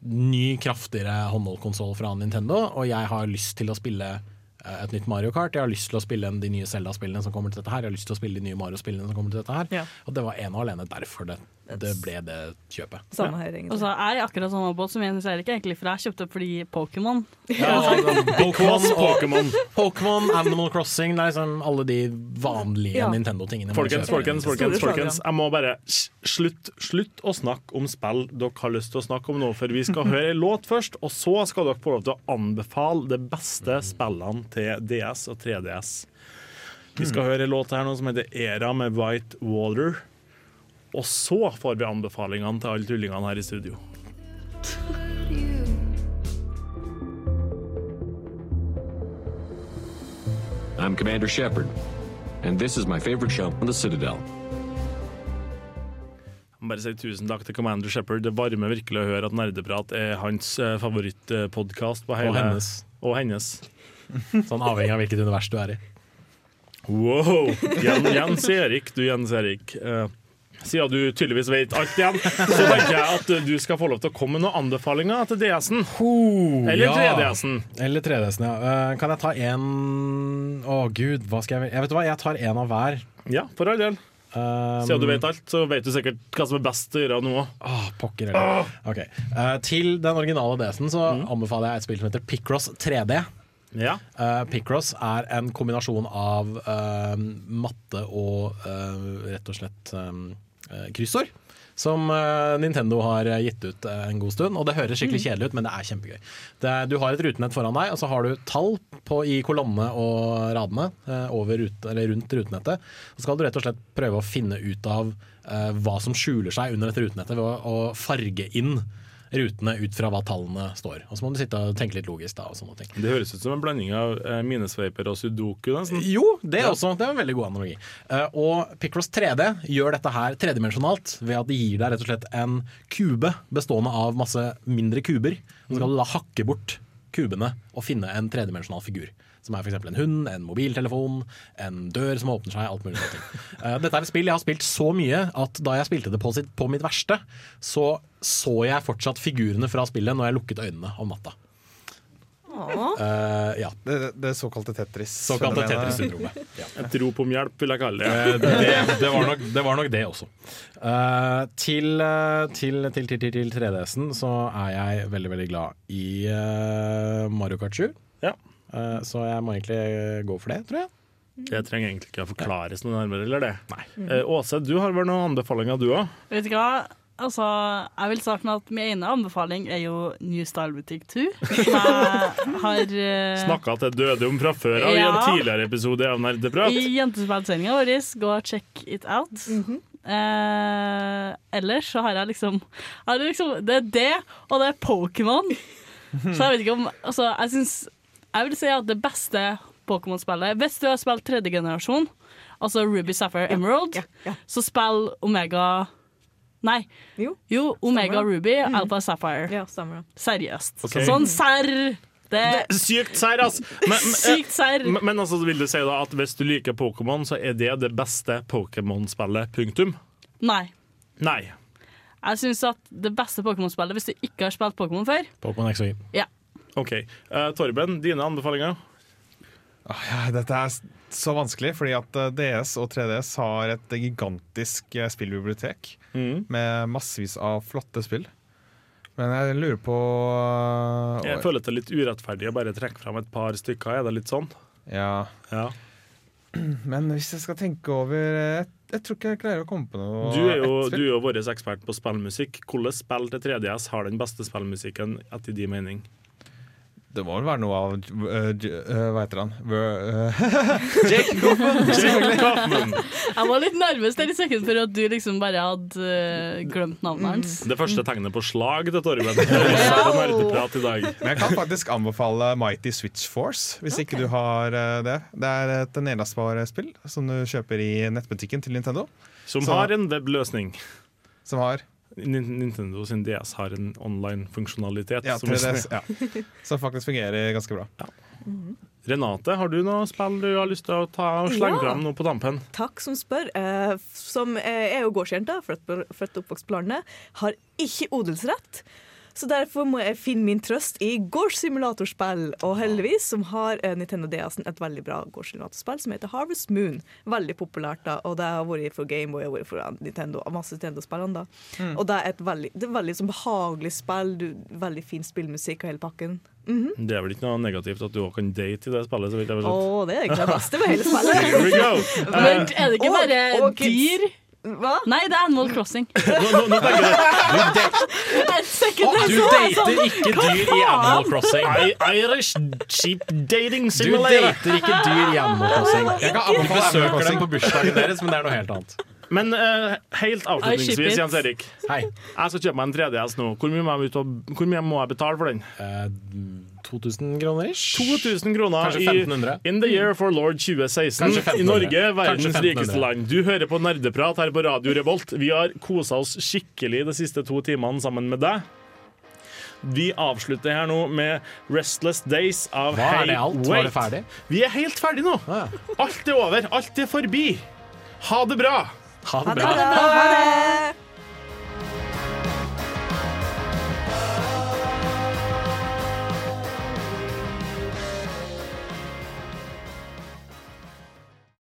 ny, kraftigere håndholdkonsoll fra Nintendo, og jeg har lyst til å spille eh, et nytt Mario Kart. Jeg har lyst til å spille de nye Zelda-spillene som kommer til dette her. Jeg har lyst til å spille de nye Mario-spillene som kommer til dette her. Ja. Og det var ene og alene derfor det, det ble det kjøpet. Samme her, egentlig. Og så er akkurat samme båt som Jens Erik, egentlig, for jeg kjøpte opp fordi Pokémon. Ja, [laughs] Pokémon, Pokémon. Pokémon, Animal Crossing, Nei, sånn liksom alle de vanlige Ja. Nintendo-tingene. Folkens, folkens, folkens, folkens. Jeg må bare slutt, slutt å snakke om spill dere har lyst til å snakke om nå, for vi skal høre en [laughs] låt først, og så skal dere få lov til å anbefale de beste spillene til DS og 3DS. Vi skal høre en låt her nå som heter Era med White Water. Og så får vi anbefalingene til alle tullingene her i studio. I'm Commander Shepard, and this is my favorite show on the Citadel. Bare si tusen takk til Commander Shepherd. Det varmer virkelig å høre at Nerdeprat er hans uh, favorittpodkast. Og hennes. Og hennes. [laughs] Sånn avhengig av hvilket univers du er i. Wow! Jens Erik, du Jens Erik. Eh, siden du tydeligvis vet alt igjen, så tenker jeg at du skal få lov til å komme med noen anbefalinger til DS-en. Eller 3DS-en. Eller 3DS-en, ja. Eh, kan jeg ta en Å gud, hva skal jeg Jeg vet hva, jeg tar en av hver. Ja, for all del. Um, Siden du vet alt, så vet du sikkert hva som er best å gjøre nå. Åh, pokker heller. Ah. Okay. Uh, til den originale DS-en så anbefaler jeg et spill som heter Picross 3D. Ja. Uh, Picross er en kombinasjon av uh, matte og rett og slett um, kryssord. Som eh, Nintendo har gitt ut eh, en god stund. Og det høres skikkelig kjedelig ut, men det er kjempegøy. Det, du har et rutenett foran deg, og så har du tall på, i kolonne og radene eh, over rundt rutenettet. Så skal du rett og slett prøve å finne ut av eh, hva som skjuler seg under dette rutenettet ved å, å farge inn rutene ut fra hva tallene står. Og så må du sitte og tenke litt logisk da, og sånne ting. Det høres ut som en blanding av eh, minesveiper og sudoku. Nesten. Jo, det Ja. også. Det er en veldig god analogi. Eh, og Picross 3D gjør dette her tredimensjonalt ved at det gir deg rett og slett en kube bestående av masse mindre kuber. Så skal du da hakke bort kubene og finne en tredimensjonal figur. Som er f.eks. en hund, en mobiltelefon, en dør som åpner seg. alt mulig. [laughs] Eh, Dette er et spill jeg har spilt så mye at da jeg spilte det på, sitt, på mitt verste, så så jeg fortsatt figurene fra spillet når jeg lukket øynene om natta. Uh, ja. Det, det såkalte Tetris. Såkalte. Tetris-syndromet. Ja. [laughs] Et rop om hjelp, vil jeg kalle Eh, det. det, det, var nok, det var nok det også. Uh, til, eh, til, til, til, til, til 3DS-en så er jeg veldig, veldig glad i uh, Mario Kart 7. Ja. Eh, så jeg må egentlig gå for det, tror jeg. Det trenger egentlig ikke å forklares noe nærmere, eller det? Eh, Åse, du har vel noen anbefalinger, du òg? Vet du hva? Altså, jeg vil starte med at min ene anbefaling er jo New Style Butikk 2. Som jeg har uh, Snakka til døde om fra før av i en tidligere episode av Nerdeprat. I jentespillsendinga vår. Gå og check it out. eh, ellers så har jeg liksom, jeg har liksom Det er det, og det er Pokémon. [laughs] Så jeg vet ikke om Altså, jeg syns Jeg vil si at det beste Pokémon-spillet Hvis du har spilt tredje generasjon, altså Ruby Sapphire Emerald, så spill Omega Nei. Jo. Omega Stemmer. Ruby, Mm. Alpha Sapphire. Ja, stemmer. Seriøst. Ok. Sånn serr. Det Sykt serr, altså! Men, men, Sykt serr. men, men altså, vil du si da at hvis du liker Pokémon, så er det det beste Pokémon-spillet? Punktum? Nei. Nei. Jeg syns at det beste Pokémon-spillet, hvis du ikke har spilt Pokémon før Pokémon X og Ja. OK. Uh, Torben, dine anbefalinger? Ah, ja, dette er så vanskelig, fordi at eh, DS og 3DS har et gigantisk eh, spillbibliotek Mm. med massevis av flotte spill. Men jeg lurer på uh, Jeg føler det er litt urettferdig å bare trekke fram et par stykker. Er det litt sånn? Ja. Ja. [clears throat] Men hvis jeg skal tenke over Jeg, jeg tror ikke jeg klarer å komme på noe Du er jo, du er jo vår ekspert på spillmusikk. Hvilke spill til 3DS har den beste spillmusikken etter din mening? Det må vel være noe av uh, eh, Hva heter han? Uh, [laughs] Jake Coffman! Jeg var litt nervøs der i sekund for at du liksom bare hadde glemt navnet hans. Det første tegnet på slag til Torben. [laughs] Det er nerdeprat i dag. Men jeg kan faktisk anbefale Mighty Switch Force, hvis ikke du har det. Det er et nedlastbart-spill som du kjøper i nettbutikken til Nintendo. Som Så- har en webløsning. Som har Nintendo sin DS har en online-funksjonalitet. ja, som- 3DS, ja. Som faktisk fungerer ganske bra. Renate, har du noe spill du har lyst til å ta og slenge Ja. fram nå på tampen? Takk som spør. Eh, som eh, er jo gårdsjente, født født og oppvokst på landet, har ikke odelsrett. Så derfor må jeg finne min trøst i gårdssimulatorspill. Og heldigvis som har eh, Nintendo DS-en et veldig bra gårdssimulatorspill som heter Harvest Moon. Veldig populært, da, og det har vært for Gameboy og vært for Nintendo, masse Nintendo-spillene. da. Mm. Og det er et veldig, det er veldig sånn behagelig spill, du, veldig fin spillmusikk og hele pakken. Mhm. Det er vel ikke noe negativt at du òg kan date i det spillet? Så vidt jeg vet. Å, det er egentlig det beste med hele [laughs] spillet. Here we go. Men er det ikke bare og og dyr? Hva? Nei, det er Animal Crossing. Nå, nå, nå [laughs] tenker jeg Du så er jeg dater sånn, ikke dyr i Animal? Crossing. I Irish sheep dating simulator. Du dater ikke dyr i Animal Crossing. [laughs] Jeg kan anbefale Animal Crossing. dem på bursdagen deres, men det er noe helt annet. Men uh, helt avslutningsvis. Jens Erik. Hei. Jeg skal kjøpe meg en 3DS nå. Hvor mye, må jeg, må jeg betale for den? Eh, 2000 kroner ish. 2000 kroner Kanskje i In the year for Lord 2016 i Norge, verdens rikeste land. Du hører på Nerdeprat her på Radio Revolt. Vi har kosa oss skikkelig de siste to timene sammen med deg. Vi avslutter her nå med Restless Days av Hva er det alt? Wait. Var det ferdig? Vi er helt ferdig nå. Alt er over. Alt er forbi. Ha det bra. Ha Ha det bra. Ha det.